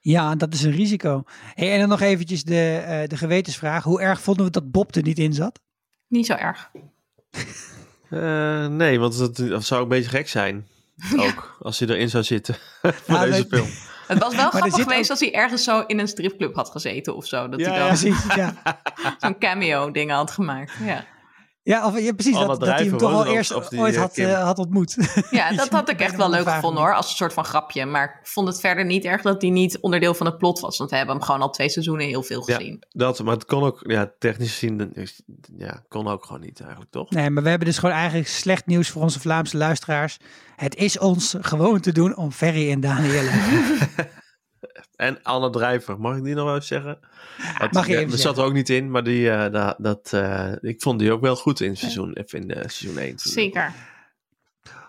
Ja, dat is een risico. Hey, en dan nog eventjes de, eh, de gewetensvraag. Hoe erg vonden we dat Bob er niet in zat? Niet zo erg. Eh, nee, want dat, dat zou een beetje gek zijn. Ook, als hij erin zou zitten voor Ja, deze film. Het was wel grappig geweest ook- als hij ergens zo in een stripclub had gezeten of zo. Dat Ja, hij ja. dan Precies, ja. zo'n cameo ding had gemaakt. Ja. Ja, of, ja, precies. Dat, dat hij hem toch wel eerst of die, ooit eh, had, eh, had ontmoet. Ja, dat had ik echt wel leuk gevonden hoor, als een soort van grapje. Maar ik vond het verder niet erg dat hij niet onderdeel van het plot was. Want we hebben hem gewoon al twee seizoenen heel veel Ja. gezien. Dat, maar het kon ook, ja, technisch gezien, is- ja, kon ook gewoon niet eigenlijk, toch? Nee, maar we hebben dus gewoon eigenlijk slecht nieuws voor onze Vlaamse luisteraars. Het is ons gewoon te doen om Ferry en Danielle. En Anne Drijver, mag ik die nog wel even zeggen? Dat, Mag je even zat er ook niet in, maar die, eh, da- dat, eh, ik vond die ook wel goed in seizoen, even in eh, seizoen 1. Zeker.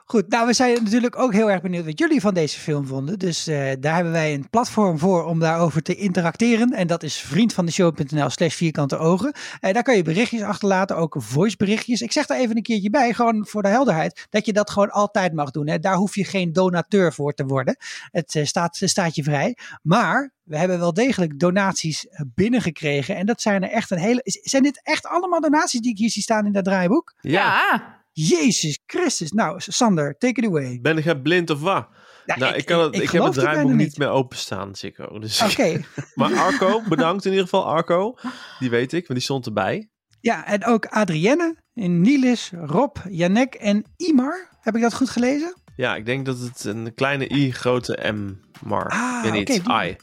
Goed, nou we zijn natuurlijk ook heel erg benieuwd wat jullie van deze film vonden. Dus eh, daar hebben wij een platform voor om daarover te interacteren. En dat is vriendvandeshow.nl slash vierkante ogen. Eh, daar kan je berichtjes achterlaten, ook voiceberichtjes. Ik zeg daar even een keertje bij, gewoon voor de helderheid, dat je dat gewoon altijd mag doen. Hè. Daar hoef je geen donateur voor te worden. Het eh, staat, staat je vrij. Maar we hebben wel degelijk donaties binnengekregen. En dat zijn er echt een hele... Zijn dit echt allemaal donaties die ik hier zie staan in dat draaiboek? Ja, Ja, Jezus Christus. Nou, Sander, take it away. ben ik blind of wat? Ja, nou, ik, kan het, ik, heb het draaiboek bijna niet meer openstaan, Sikko. Dus, Oké, Maar Arco, bedankt in ieder geval, Arco. Die weet ik, want die stond erbij. ja, en ook Adrienne, Nilis, Rob, Janek en Imar. Heb ik dat goed gelezen? Ja, ik denk dat het een kleine I, grote M, maar Ah, weet niet, I.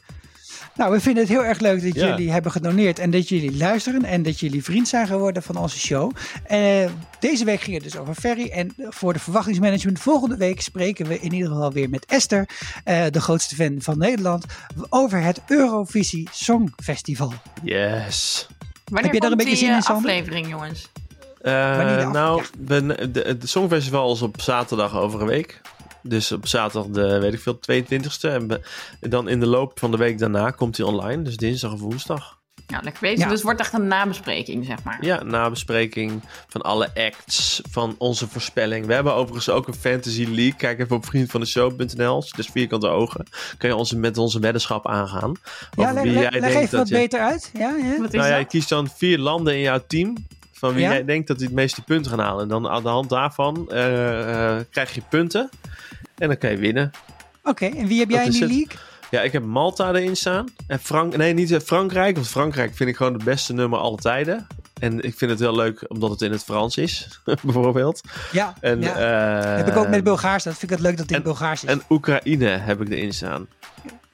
Nou, we vinden het heel erg leuk dat Ja. jullie hebben gedoneerd en dat jullie luisteren en dat jullie vriend zijn geworden van onze show. Eh, deze week ging het dus over Ferry en voor de verwachtingsmanagement volgende week spreken we in ieder geval weer met Esther, eh, de grootste fan van Nederland, over het Eurovisie Songfestival. Yes. Wanneer je daar een beetje zin in, eh, Sander? aflevering, jongens? Eh, af- nou, ja. we- de, de Songfestival is op zaterdag over een week. Dus op zaterdag de, weet ik veel, 22e. En dan in de loop van de week daarna komt hij online. Dus dinsdag of woensdag. Ja, lekker bezig. Ja. Dus het wordt echt een nabespreking, zeg maar. Ja, nabespreking van alle acts, van onze voorspelling. We hebben overigens ook een Fantasy League. Kijk even op vriendvandeshow.nl. Dus vierkante ogen. Kun je onze, met onze weddenschap aangaan. Ja, Over leg, wie jij leg denkt even dat wat je- beter uit. Ja, ja. Wat is Nou ja, je kiest dan vier landen in jouw team. Van wie Ja. jij denkt dat die het meeste punten gaan halen. En dan aan de hand daarvan eh, eh, krijg je punten. En dan kan je winnen. Oké, en wie heb jij in die het. league? Ja, ik heb Malta erin staan. En Frank nee, niet eh, Frankrijk. Want Frankrijk vind ik gewoon het beste nummer alle tijden. En ik vind het heel leuk omdat het in het Frans is, bijvoorbeeld. Ja, En, ja. eh, heb ik ook met Bulgaars. Dat vind ik het leuk dat het in Bulgaars is. En Oekraïne heb ik erin staan.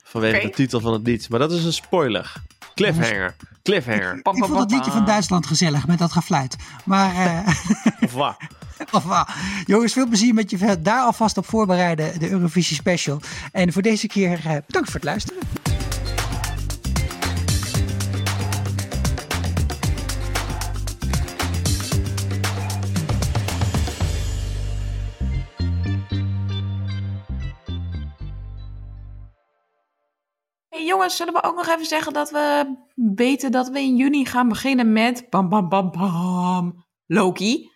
Vanwege de titel van het lied. Maar dat is een spoiler. Cliffhanger. Cliffhanger. Ik pam, vond het liedje van. Duitsland gezellig met dat gefluit. Maar, eh, Of wat? of wat. jongens, veel plezier met je daar alvast op voorbereiden, de Eurovisie Special. En voor deze keer eh, bedankt voor het luisteren. Hey, jongens, zullen we ook nog even zeggen dat we weten dat we in juni gaan beginnen met bam bam bam bam Loki.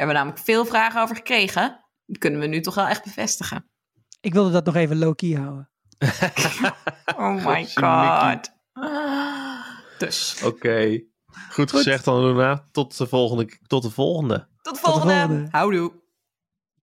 Daar hebben we namelijk veel vragen over gekregen. Die kunnen we nu toch wel echt bevestigen. Ik wilde dat nog even low-key houden. Oh my god. Dus, Oké. Goed gezegd dan, Luna. Tot de volgende. Tot de volgende. tot de de volgende. volgende. Houdoe.